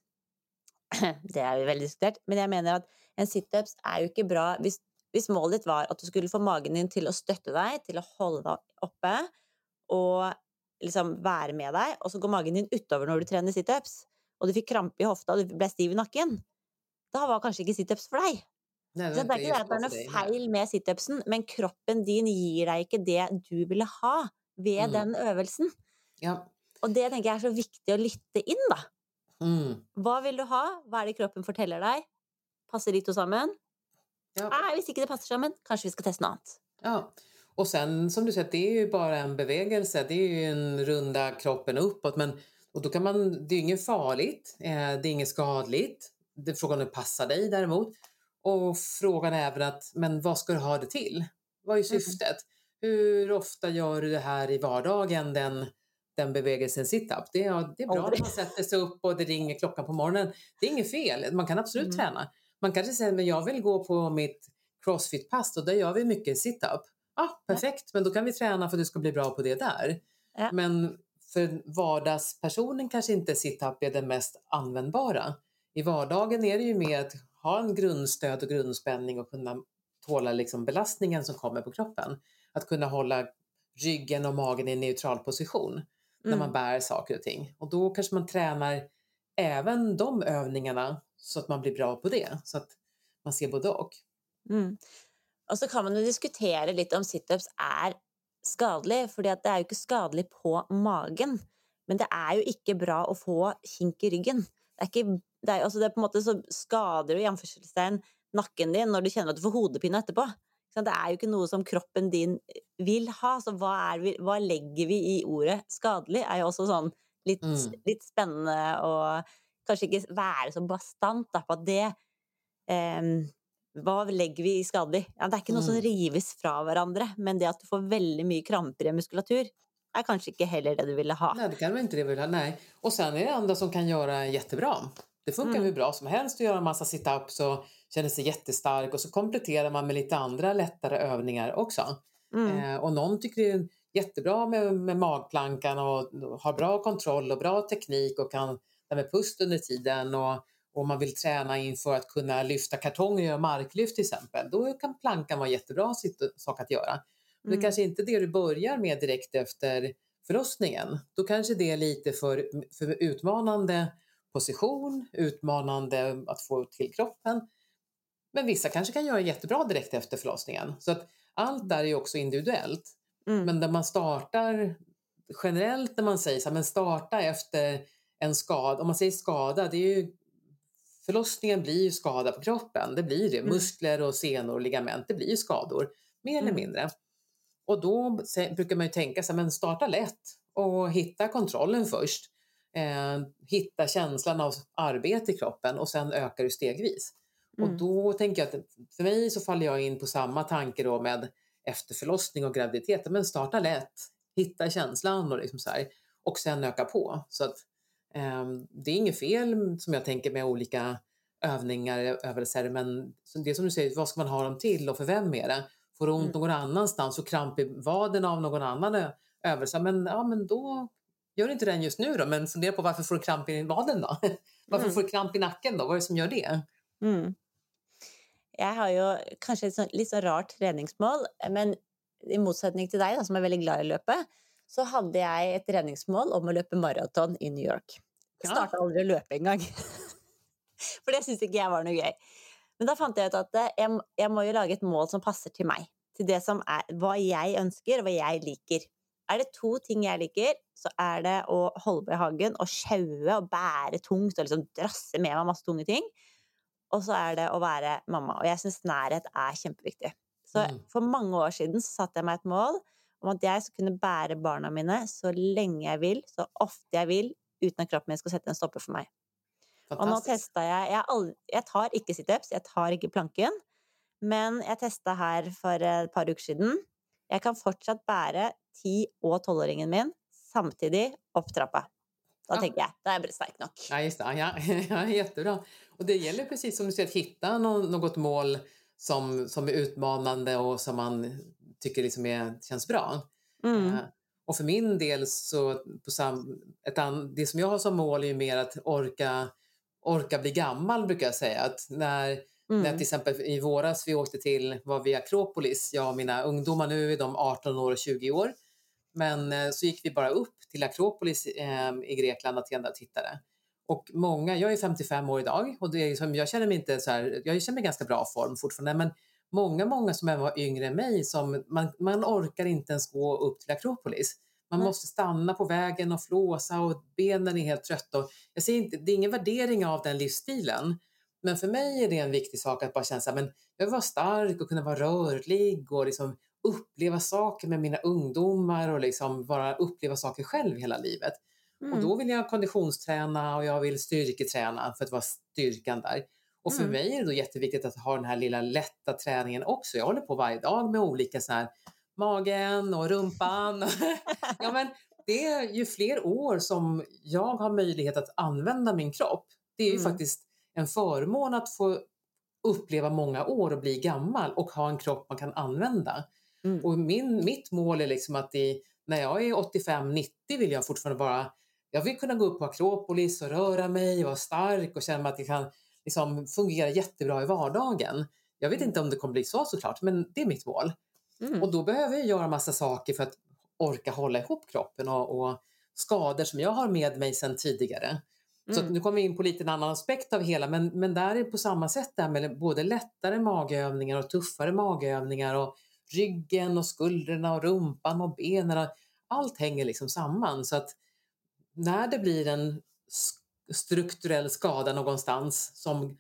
Det är väldigt diskuterat. Men jag menar att en situps är ju inte bra. Hvis, hvis målet var att du skulle få magen din till att stötta dig, till att hålla dig uppe å liksom være med deg, og så går magen din utover når du trener situps, og du fikk krampe i hofta og du ble stiv i nakken, da var kanskje ikke situps for deg. Nej, Så det er ikke det at det er noe feil med situpsen, men kroppen din gir deg ikke det du ville ha ved Mm. den øvelsen. Ja. Og det tenker jeg er så viktig å lytte inn, da. Mm. Hva vil du ha? Hva er det kroppen forteller deg? Passer de to sammen? Ja. Nei, hvis ikke det passer sammen, kanskje vi skal teste noe annet. Ja. Och sen som du säger, det är ju bara en bevegelse. Det är ju en runda kroppen uppåt. Men, och då kan man, det är inget farligt. Eh, det är inget skadligt. Det är frågan det passar dig däremot. Och frågan är även att, men vad ska du ha det till? Vad är syftet? Hur ofta gör du det här i vardagen, den, den bevegelsen sit-up? Det, är- det är bra Aldrig. när man sätter sig upp och det ringer klockan på morgonen. Det är inget fel. Man kan absolut Mm. träna. Man kanske säger, men jag vill gå på mitt crossfit-pass och där gör vi mycket sit-up. Ja, perfekt, men då kan vi träna för att du ska bli bra på det där. Ja. Men för vardagspersonen kanske inte sit-up är den mest användbara. I vardagen är det ju mer att ha en grundstöd och grundspänning och kunna tåla liksom belastningen som kommer på kroppen. Att kunna hålla ryggen och magen i en neutral position när Mm. man bär saker och ting. Och då kanske man tränar även de övningarna så att man blir bra på det. Så att man ser både och. Mm. Og så kan man jo diskutere litt om situps skadelig, fordi at det er jo ikke skadelig på magen. Men det er jo ikke bra å få kink i ryggen. Det er, ikke, det er, altså det er på en måte så skader du i anførselstegn nakken din når du kjenner at du får hodepine. Ikke sant? Det er jo ikke noe som kroppen din vil ha, så hva, er vi, hva legger vi i ordet skadelig, er jo også sånn litt, Mm. litt spennende å kanskje ikke være så bastant da, på at det em, hva legger vi i skadelig? Ja, det er ikke noe som Mm. rives fra hverandre, men det at du får veldig mye kramper i muskulatur, er kanskje ikke heller det du ville ha. Nej, det kan väl inte det vill ha. Nej. Och sen är det andra som kan göra jättebra. Det funkar Mm. hur bra som helst att göra en massa sit-ups och känner sig jättestark och så kompletterar man med lite andra lättare övningar också. Mm. Eh, och någon tycker det är jättebra med, med magplankan och har bra kontroll och bra teknik och kan det här med pust under tiden och om man vill träna inför att kunna lyfta kartonger och göra marklyft till exempel, då kan plankan vara jättebra sak att göra. Men det Mm. kanske inte är det du börjar med direkt efter förlossningen. Då kanske det är lite för, för utmanande position, utmanande att få till kroppen. Men vissa kanske kan göra jättebra direkt efter förlossningen. Så att allt där är också individuellt. Mm. Men där man startar generellt när man säger så här, men starta efter en skada. Om man säger skada, det är ju förlossningen blir ju skada på kroppen. Det blir det. Mm. Muskler och senor och ligament, det blir ju skador. Mer eller Mm. mindre. Och då brukar man ju tänka här, men starta lätt och hitta kontrollen först. Eh, hitta känslan av arbete i kroppen och sen ökar du stegvis. Och Mm. då tänker jag att för mig så faller jag in på samma tanke då med efter förlossning och graviditet. Men starta lätt, hitta känslan och, liksom så här, och sen öka på. Så att, det är inget fel som jag tänker med olika övningar, övelser, men så det är som du säger, vad ska man ha dem till och för vem är det? Får du ont Mm. någon annanstans och kramp i vaden av någon annan övelse, men, ja, men då gör inte den just nu då, men fundera på varför får du kramp i vaden då? varför Mm. får du kramp i nacken då? Vad är det som gör det? Mm. Jeg har jo kanskje et sånn, litt sånn rart treningsmål, men i motsetning til deg, da, som er veldig glad i løpe, så hadde jeg et treningsmål om å løpe maraton i New York. Ja. starta aldri å løpe engang. For det syntes ikke jeg var noe gøy. Men da fant jeg ut at eh, jeg, jeg må jo lage et mål som passer til meg. Til det som er hva jeg ønsker, og hva jeg liker. Er det to ting jeg liker, så er det å holde på i hagen og sjaue og bære tungt og liksom drasse med meg masse tunge ting. Og så er det å være mamma. Og jeg syns nærhet er kjempeviktig. Så Mm. for mange år siden så satte jeg meg et mål om at jeg skal kunne bære barna mine så lenge jeg vil, så ofte jeg vil, uten at kroppen min skal sette en stopper for meg. Og nå testa jeg jeg, aldri, jeg tar ikke situps, jeg tar ikke planken, men jeg testa her for et par uker siden. Jeg kan fortsatt bære ti- og tolvåringen min samtidig opp trappa. Da Ja. tenker jeg da er jeg sterk nok. Ja, just det. Ja, ja, jättebra. Och det gäller precis som du säger att hitta nå- något mål som, som är utmanande och som man tycker liksom är, känns bra. Mm. Och för min del så, på sam, ett an, det som jag har som mål är ju mer att orka, orka bli gammal brukar jag säga. Att när, när Mm. till exempel i våras vi åkte till, var vi Akropolis, jag och mina ungdomar nu är de 18 år och 20 år. Men eh, så gick vi bara upp till Akropolis eh, i Grekland, Aten och tittade. Och många, jag är 55 år idag och det är som, jag känner mig inte så här, jag känner mig i ganska bra form fortfarande, men många, många som var yngre än mig, som, man, man orkar inte ens gå upp till Akropolis. Man Nej. måste stanna på vägen och flåsa och benen är helt trötta. jag säger inte, det är ingen värdering av den livsstilen. Men för mig är det en viktig sak att bara känna att jag vill vara stark och kunna vara rörlig och liksom uppleva saker med mina ungdomar och liksom bara uppleva saker själv hela livet. Mm. Och då vill jag konditionsträna och jag vill styrketräna för att vara styrkan där. Och för mm. mig är det då jätteviktigt att ha den här lilla lätta träningen också. Jag håller på varje dag med olika så här magen och rumpan. ja, men det är ju fler år som jag har möjlighet att använda min kropp. Det är ju mm. faktiskt en förmån att få uppleva många år och bli gammal och ha en kropp man kan använda. Mm. Och min, mitt mål är liksom att i, när jag är 85-90 vill jag fortfarande vara jag vill kunna gå upp på Akropolis och röra mig och vara stark och känna att jag kan liksom fungera jättebra i vardagen. Jag vet mm. inte om det kommer bli så såklart, men det är mitt mål. Mm. Och då behöver jag göra massa saker för att orka hålla ihop kroppen och, och skador som jag har med mig sedan tidigare. Mm. Så nu kommer vi in på lite en annan aspekt av hela, men, men där är på samma sätt där med både lättare magövningar och tuffare magövningar och ryggen och skulderna och rumpan och benen. Allt hänger liksom samman så att när det blir en strukturell skada någonstans som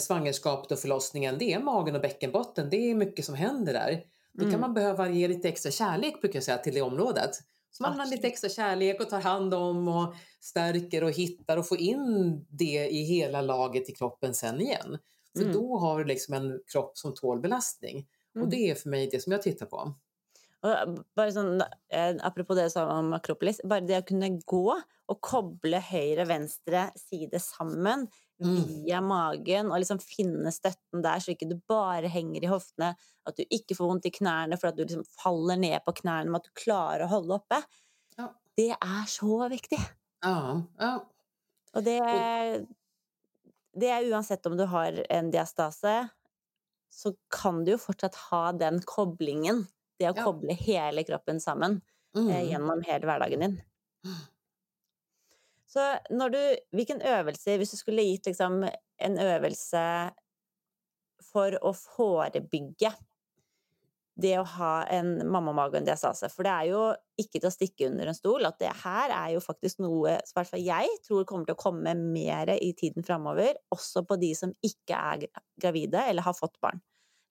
svangerskapet och förlossningen, det är magen och bäckenbotten. Det är mycket som händer där. Då kan mm. man behöva ge lite extra kärlek brukar jag säga till det området. Så man har lite extra kärlek och tar hand om och stärker och hittar och får in det i hela laget i kroppen sen igen. För mm. då har du liksom en kropp som tål belastning. Mm. Och det är för mig det som jag tittar på. Og bare sånn, eh, apropos det du sa om Akropolis. Bare det å kunne gå og koble høyre venstre side sammen mm. via magen og liksom finne støtten der, så ikke du bare henger i hoftene, at du ikke får vondt i knærne for at du liksom faller ned på knærne, men at du klarer å holde oppe, ja. det er så viktig. Ja, ja. Og det, det er uansett om du har en diastase, så kan du jo fortsatt ha den koblingen det å ja. koble hele kroppen sammen eh, mm. eh, gjennom hele hverdagen din. Så når du Hvilken øvelse, hvis du skulle gitt liksom en øvelse for å forebygge det å ha en mammamage og en diastase. For det er jo ikke til å stikke under en stol at det her er jo faktisk noe som i hvert fall jeg tror kommer til å komme mer i tiden framover, også på de som ikke er gravide eller har fått barn.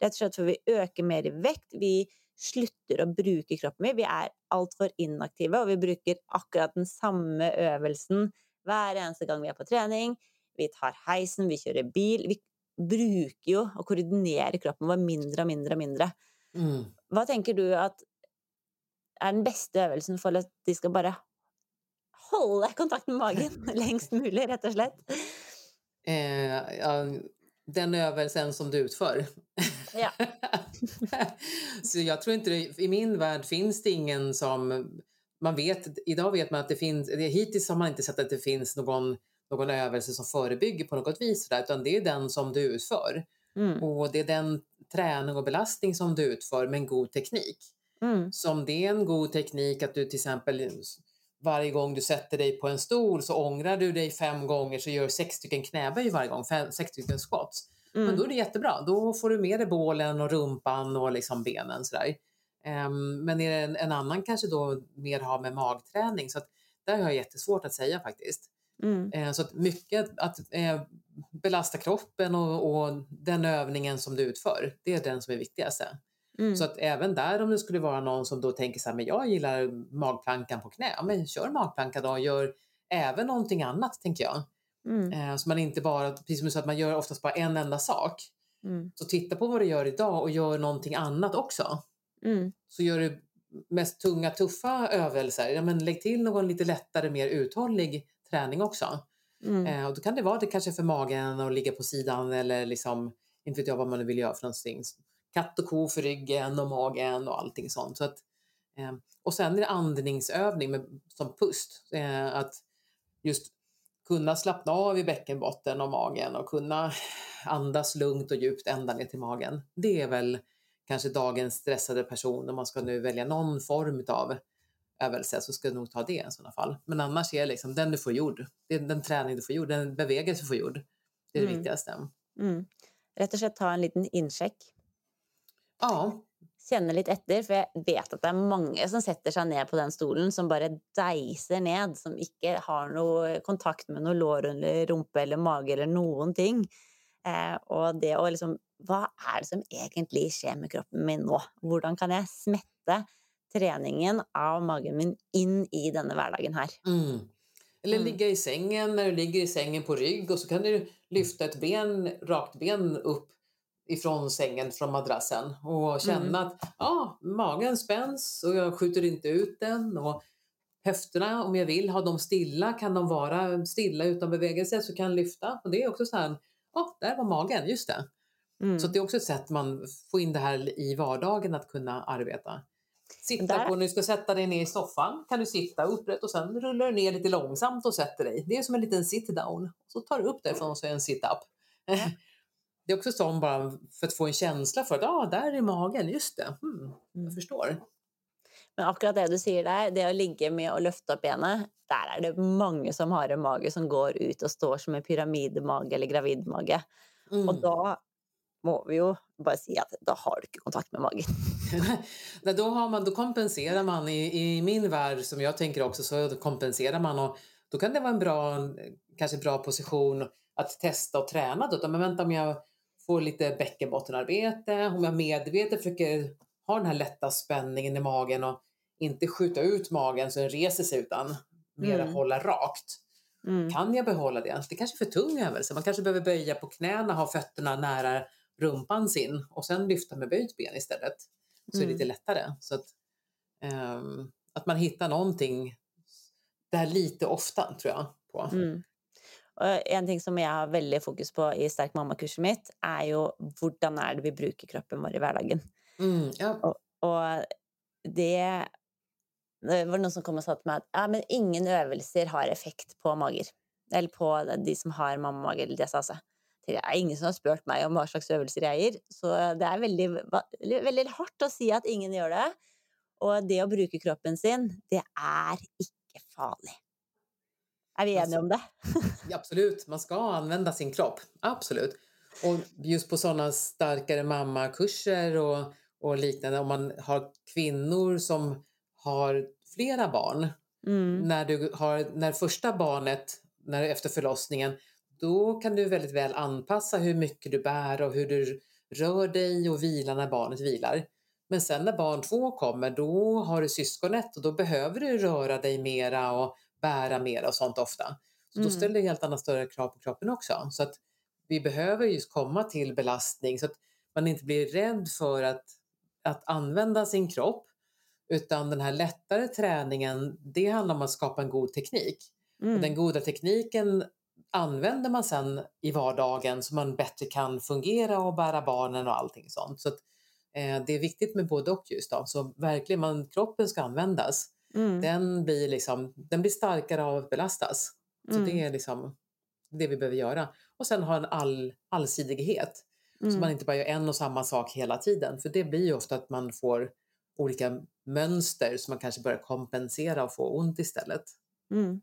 Rett og slett for vi øker mer i vekt, vi slutter å bruke kroppen. Vi er altfor inaktive, og vi bruker akkurat den samme øvelsen hver eneste gang vi er på trening. Vi tar heisen, vi kjører bil. Vi bruker jo å koordinere kroppen vår mindre og mindre og mindre. Mm. Hva tenker du at er den beste øvelsen for at de skal bare holde kontakt med magen lengst mulig, rett og slett? Eh, ja, den övelsen som du utför. Ja. så jag tror inte det, i min värld finns det ingen som man vet, idag vet man att det finns, hittills har man inte sett att det finns någon, någon övelse som förebygger på något vis, där, utan det är den som du utför. Mm. Och det är den träning och belastning som du utför med en god teknik. Mm. Så om det är en god teknik att du till exempel varje gång du sätter dig på en stol så ångrar du dig fem gånger så gör sex stycken knäböj varje gång, fem, sex stycken squats. Mm. Men då är det jättebra. Då får du med dig bålen och rumpan och liksom benen sådär. Um, men är det en, en, annan kanske då mer har med magträning så att där har jag jättesvårt att säga faktiskt. Mm. Uh, så att mycket att uh, belasta kroppen och, och, den övningen som du utför, det är den som är viktigaste. Mm. Så att även där om det skulle vara någon som då tänker så här, men jag gillar magplankan på knä, men kör magplanka då och gör även någonting annat tänker jag. Mm. Eh, så man inte bara, precis som du sa, att man gör oftast bara en enda sak. Mm. Så titta på vad du gör idag och gör någonting annat också. Mm. Så gör du mest tunga, tuffa övelser, ja, men lägg till någon lite lättare, mer uthållig träning också. Mm. Eh, och då kan det vara det kanske för magen att ligga på sidan eller liksom, inte vet jag vad man vill göra för någonting katt och ko för ryggen och magen och allting sånt. Så att, eh, och sen är det andningsövning med, som pust. Eh, att just kunna slappna av i bäckenbotten och magen och kunna andas lugnt och djupt ända ner till magen. Det är väl kanske dagens stressade person, om man ska nu välja någon form av övelse så ska du nog ta det i sådana fall. Men annars är det liksom den du får gjord, det är den träning du får gjord, den bevegelse du får gjord. Det är det Mm. viktigaste. Mm. Rett og slett ta en liten innsjekk. Ja, Kjenne litt etter, for jeg vet at det er mange som setter seg ned på den stolen, som bare deiser ned, som ikke har noe kontakt med noe lår eller rumpe eller mage eller noen ting. Eh, og det å liksom Hva er det som egentlig skjer med kroppen min nå? Hvordan kan jeg smette treningen av magen min inn i denne hverdagen her? Mm. Eller Mm. ligga i sängen när du ligger i sängen på rygg och så kan du lyfta ett ben, rakt ben upp ifrån sängen, från madrassen och känna Mm. att ja, magen spänns och jag skjuter inte ut den och höfterna, om jag vill ha dem stilla, kan de vara stilla utan bevegelse så kan jag lyfta. Och det är också så här, ja, där var magen, just det. Mm. Så det är också ett sätt man får in det här i vardagen att kunna arbeta. Sitta Där- på, när du ska sätta dig ner i soffan kan du sitta upprätt och sen rullar du ner lite långsamt och sätter dig. Det är som en liten sit down. Så tar du upp därifrån och så är en sit up. Det är också så bara för att få en känsla för att ah, där är magen, just det. Hmm, Mm. jag förstår. Men akkurat det du sier der, det å ligge med å løfte opp benet, der er det mange som har en mage som går ut og står som en pyramidemage eller gravidmage. Mm. Og da må vi jo bare si at da har du ikke kontakt med magen. Nej, då, har man, då kompenserar man i, i min värld som jag tänker också så kompenserar man och då kan det vara en bra, kanske bra position att testa och träna då. Men vänta om jag får lite bäckenbottenarbete, om jag medvetet försöker ha den här lätta spänningen i magen och inte skjuta ut magen så den reser sig utan mer Mm. hålla rakt. Mm. Kan jag behålla det? Det kanske är för tung övelse. Man kanske behöver böja på knäna, ha fötterna nära rumpan sin och sen lyfta med böjt ben istället. Så är det Mm. lite lättare. Så att, ehm, att man hittar någonting där lite ofta tror jag. På. Mm. Og en ting som jeg har veldig fokus på i Sterk mamma-kurset mitt, er jo hvordan er det vi bruker kroppen vår i hverdagen. Mm, ja. Og det Det var noen som kom og sa til meg at ja, men ingen øvelser har effekt på mager. Eller på de som har mammamage eller diastase. Det er ingen som har spurt meg om hva slags øvelser jeg gir. Så det er veldig, va- veldig hardt å si at ingen gjør det. Og det å bruke kroppen sin, det er ikke farlig. Er vi enige om det? Ja, absolut, man ska använda sin kropp. Absolut. Och just på sådana starkare mammakurser och, och liknande, om man har kvinnor som har flera barn, Mm. när, du har, när första barnet, när, efter förlossningen, då kan du väldigt väl anpassa hur mycket du bär och hur du rör dig och vilar när barnet vilar. Men sen när barn två kommer, då har du syskonet och då behöver du röra dig mera och bära mera och sånt ofta. Så då Mm. ställer det helt andra större krav på kroppen också. Så att vi behöver just komma till belastning så att man inte blir rädd för att, att använda sin kropp. Utan den här lättare träningen, det handlar om att skapa en god teknik. Och den Mm. goda tekniken använder man sen i vardagen så man bättre kan fungera och bära barnen och allting sånt. Så att, eh, det är viktigt med både och just då. Så verkligen, man, kroppen ska användas. Mm. Den blir, liksom, den blir starkare av att belastas. Så Mm. det är liksom det vi behöver göra. Och sen ha en all, allsidighet. Så man Mm. inte bara gör en och samma sak hela tiden. För det blir ju ofta att man får olika mönster så man kanske börjar kompensera och få ont istället. Mm.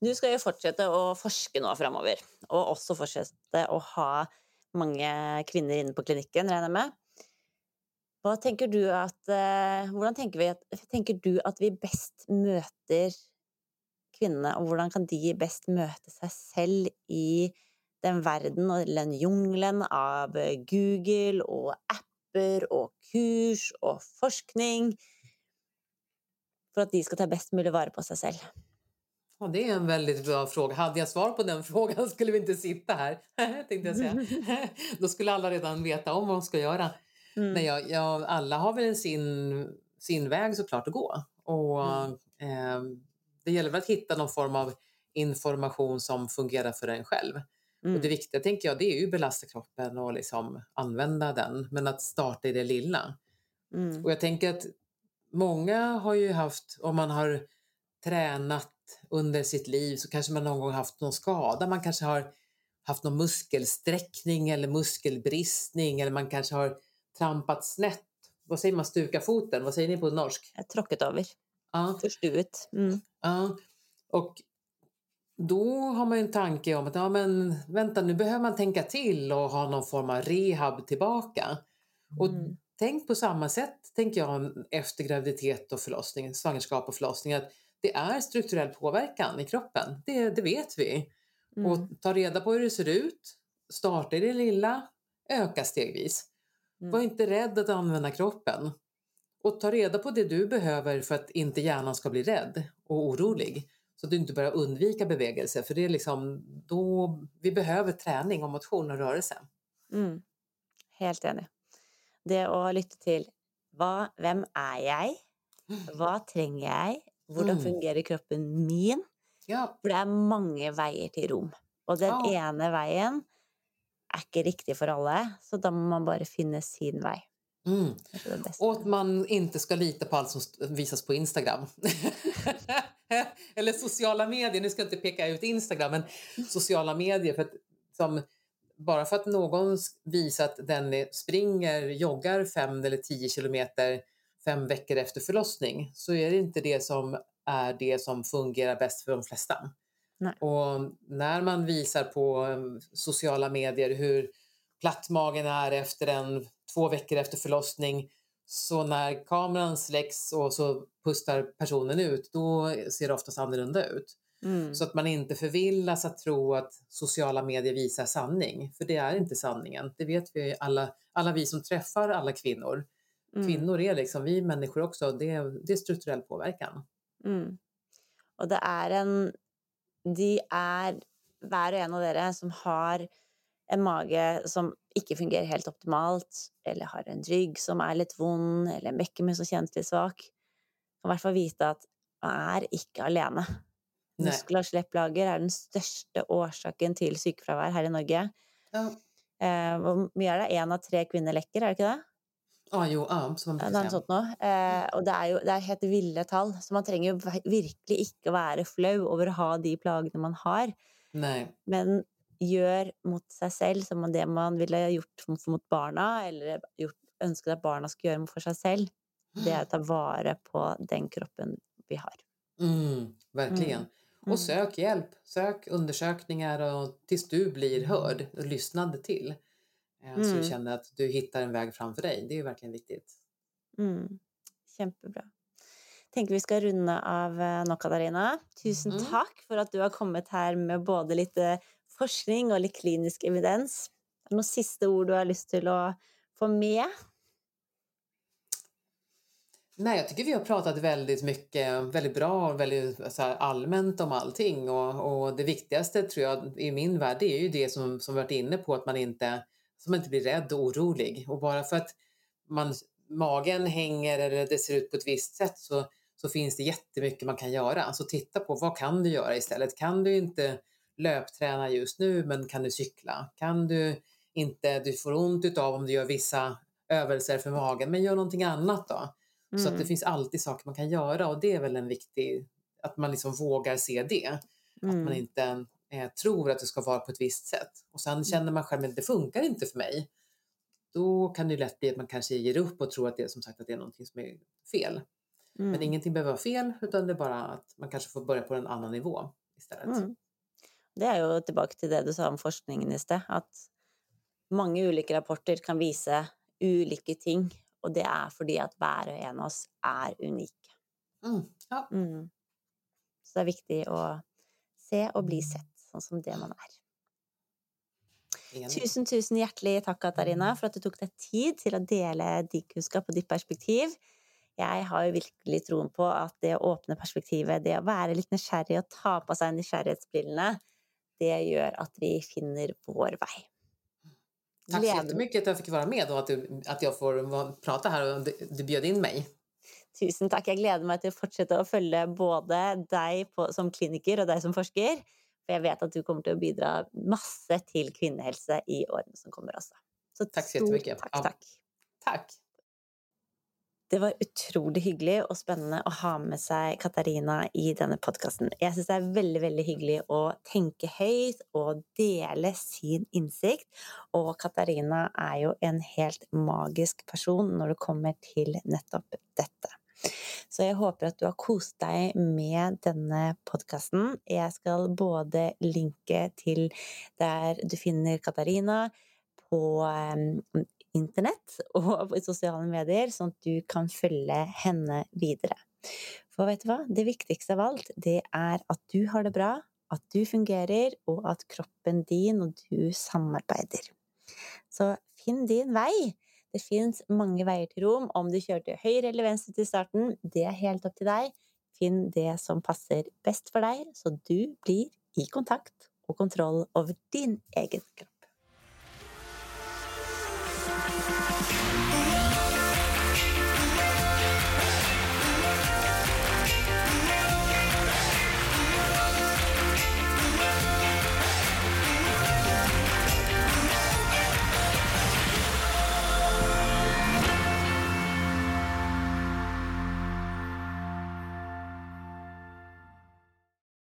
Du skal jo fortsette å forske nå framover, og også fortsette å ha mange kvinner inne på jeg med. Hva tenker du at, eh, hvordan tenker, vi at, tenker du at vi best møter kvinnene, og hvordan kan de best møte seg selv i den verden og den jungelen av Google og apper og kurs og forskning, for at de skal ta best mulig vare på seg selv? Ja, det är en väldigt bra fråga. Hade jag svar på den frågan skulle vi inte sitta här, tänkte jag säga. Då skulle alla redan veta om vad de ska göra. Mm. Nej, jag, jag, alla har väl sin, sin väg såklart att gå. Och eh, Det gäller väl att hitta någon form av information som fungerar för en själv. Och Mm. det viktiga tänker jag det är ju att belasta kroppen och liksom använda den. Men att starta i det lilla. Mm. Och jag tänker att många har ju haft, om man har tränat under sitt liv så kanske man någon gång haft någon skada. Man kanske har haft någon muskelsträckning eller muskelbristning eller man kanske har trampat snett vad säger man, stuka foten? Vad säger ni på norsk? Tråkket över. Ja. Förstuet. Mm. ja. Och då har man en tanke om att ja, men, vänta, nu behöver man tänka till och ha någon form av rehab tillbaka. Och Mm. tänk på samma sätt, tänker jag, efter graviditet och förlossning, svangerskap och förlossning, att det är strukturell påverkan i kroppen. Det, det vet vi. Mm. Och ta reda på hur det ser ut, starta i det lilla, öka stegvis. Mm. Var inte rädd att använda kroppen. Och ta reda på det du behöver för att inte hjärnan ska bli rädd och orolig. Så att du inte börjar undvika bevegelse, för det är liksom då vi behöver träning och motion och rörelse. Mm. Helt enig. Det å lytte til hva, hvem er jeg? Hva trenger jeg? Hvordan Mm. fungerer kroppen min? Ja, For det er mange veier til rom. Og den Ja. ene veien er ikke riktig for alle, så da må man bare finne sin vei. mm. Och att man inte ska lita på allt som visas på Instagram. Eller sociala medier. Nu ska jag inte peka ut Instagram, men sociala medier. För att, som, bara för att någon visar att den springer, joggar fem eller tio kilometer fem veckor efter förlossning så är det inte det som är det som fungerar bäst för de flesta. Nej. Och när man visar på eh, sociala medier hur platt magen är efter en två veckor efter förlossning så när kameran släcks och så pustar personen ut då ser det oftast annorlunda ut. Mm. Så att man inte förvillas att tro att sociala medier visar sanning. För det är inte sanningen. Det vet vi alla, alla vi som träffar alla kvinnor. Mm. Kvinnor är liksom vi människor också. Det är, det är strukturell påverkan. Mm. Og det er en De er hver og en av dere som har en mage som ikke fungerer helt optimalt, eller har en rygg som er litt vond, eller en bekkenmus som kjennes litt svak, kan i hvert fall vite at man er ikke alene. Nej. Muskel- og skjelettplager er den største årsaken til sykefravær her i Norge. Ja, Eh, hvor mye er det? Én av tre kvinner lekker, er det ikke det? Ja jo, er noe sånt nå. Eh, og det er jo det er helt ville tall, så man trenger jo vir- virkelig ikke å være flau over å ha de plagene man har, Nej. men gjør mot seg selv som det man ville gjort mot- mot barna, eller gjort, ønsket at barna skulle gjøre for seg selv. Det er å ta vare på den kroppen vi har. Mm, verkligen. Mm. Och sök hjälp. Sök undersökningar och tills du blir hörd och lyssnad till. Eh, Så Mm. du känner att du hittar en väg framför dig. Det är ju verkligen viktigt. Mm. Kjempebra. Tenker vi skal runde av eh, nå, Katarina. Tusen Mm. takk for at du har kommet her med både litt eh, forskning og litt klinisk evidens. Noen siste ord du har lyst til å få med? Nej, jag tycker vi har pratat väldigt mycket, väldigt bra och väldigt så här, allmänt om allting. Och, och det viktigaste tror jag i min värld det är ju det som, som vi varit inne på, att man inte, så man inte blir rädd och orolig. Och bara för att man, magen hänger eller det ser ut på ett visst sätt så, så finns det jättemycket man kan göra. Så titta på vad kan du göra istället? Kan du inte löpträna just nu men kan du cykla? Kan du inte, du får ont utav om du gör vissa övelser för magen men gör någonting annat då. Så att det Mm. finns alltid saker man kan göra och det är väl en viktig, att man liksom vågar se det. Att man Mm. inte eh, tror att det ska vara på ett visst sätt. Och sen känner man själv att det funkar inte för mig. Då kan det ju lätt bli att man kanske ger upp och tror att det är som sagt att det är någonting som är fel. Men Mm. ingenting behöver vara fel utan det är bara att man kanske får börja på en annan nivå istället. Mm. Det er jo tilbake til det du sa om forskningen i sted, at mange ulike rapporter kan vise ulike ting, og det er fordi at hver og en av oss er unike. Mm. Ja, Mm. Så det er viktig å se og bli sett, sånn som det man er. enig. Tusen, tusen hjertelig takk, Katarina, for at du tok deg tid til å dele din kunnskap og ditt perspektiv. Jeg har jo virkelig troen på at det å åpne perspektivet, det å være litt nysgjerrig og ta på seg nysgjerrighetsbrillene, det gjør at vi finner vår vei. Tack så jättemycket att jag fick vara med och att, du, att jag får prata här och du, du bjöd in mig. Tusen takk. Jeg gleder meg til å fortsette å følge både deg på, som kliniker og deg som forsker. For jeg vet at du kommer til å bidra masse til kvinnehelse i årene som kommer også. Så Takk så jättemycket. takk, takk. Tack! Det var utrolig hyggelig og spennende å ha med seg Katarina i denne podkasten. Jeg syns det er veldig veldig hyggelig å tenke høyt og dele sin innsikt. Og Katarina er jo en helt magisk person når det kommer til nettopp dette. Så jeg håper at du har kost deg med denne podkasten. Jeg skal både linke til der du finner Katarina på ehm, internett og i sosiale medier, sånn at du kan følge henne videre. For vet du hva? Det viktigste av alt, det er at du har det bra, at du fungerer, og at kroppen din og du samarbeider. Så finn din vei. Det finns många vägar till rom. Om du körde höger eller vänster till starten, det är helt upp till dig. Finn det som passar bäst för dig, så du blir i kontakt och kontroll över din egen kropp.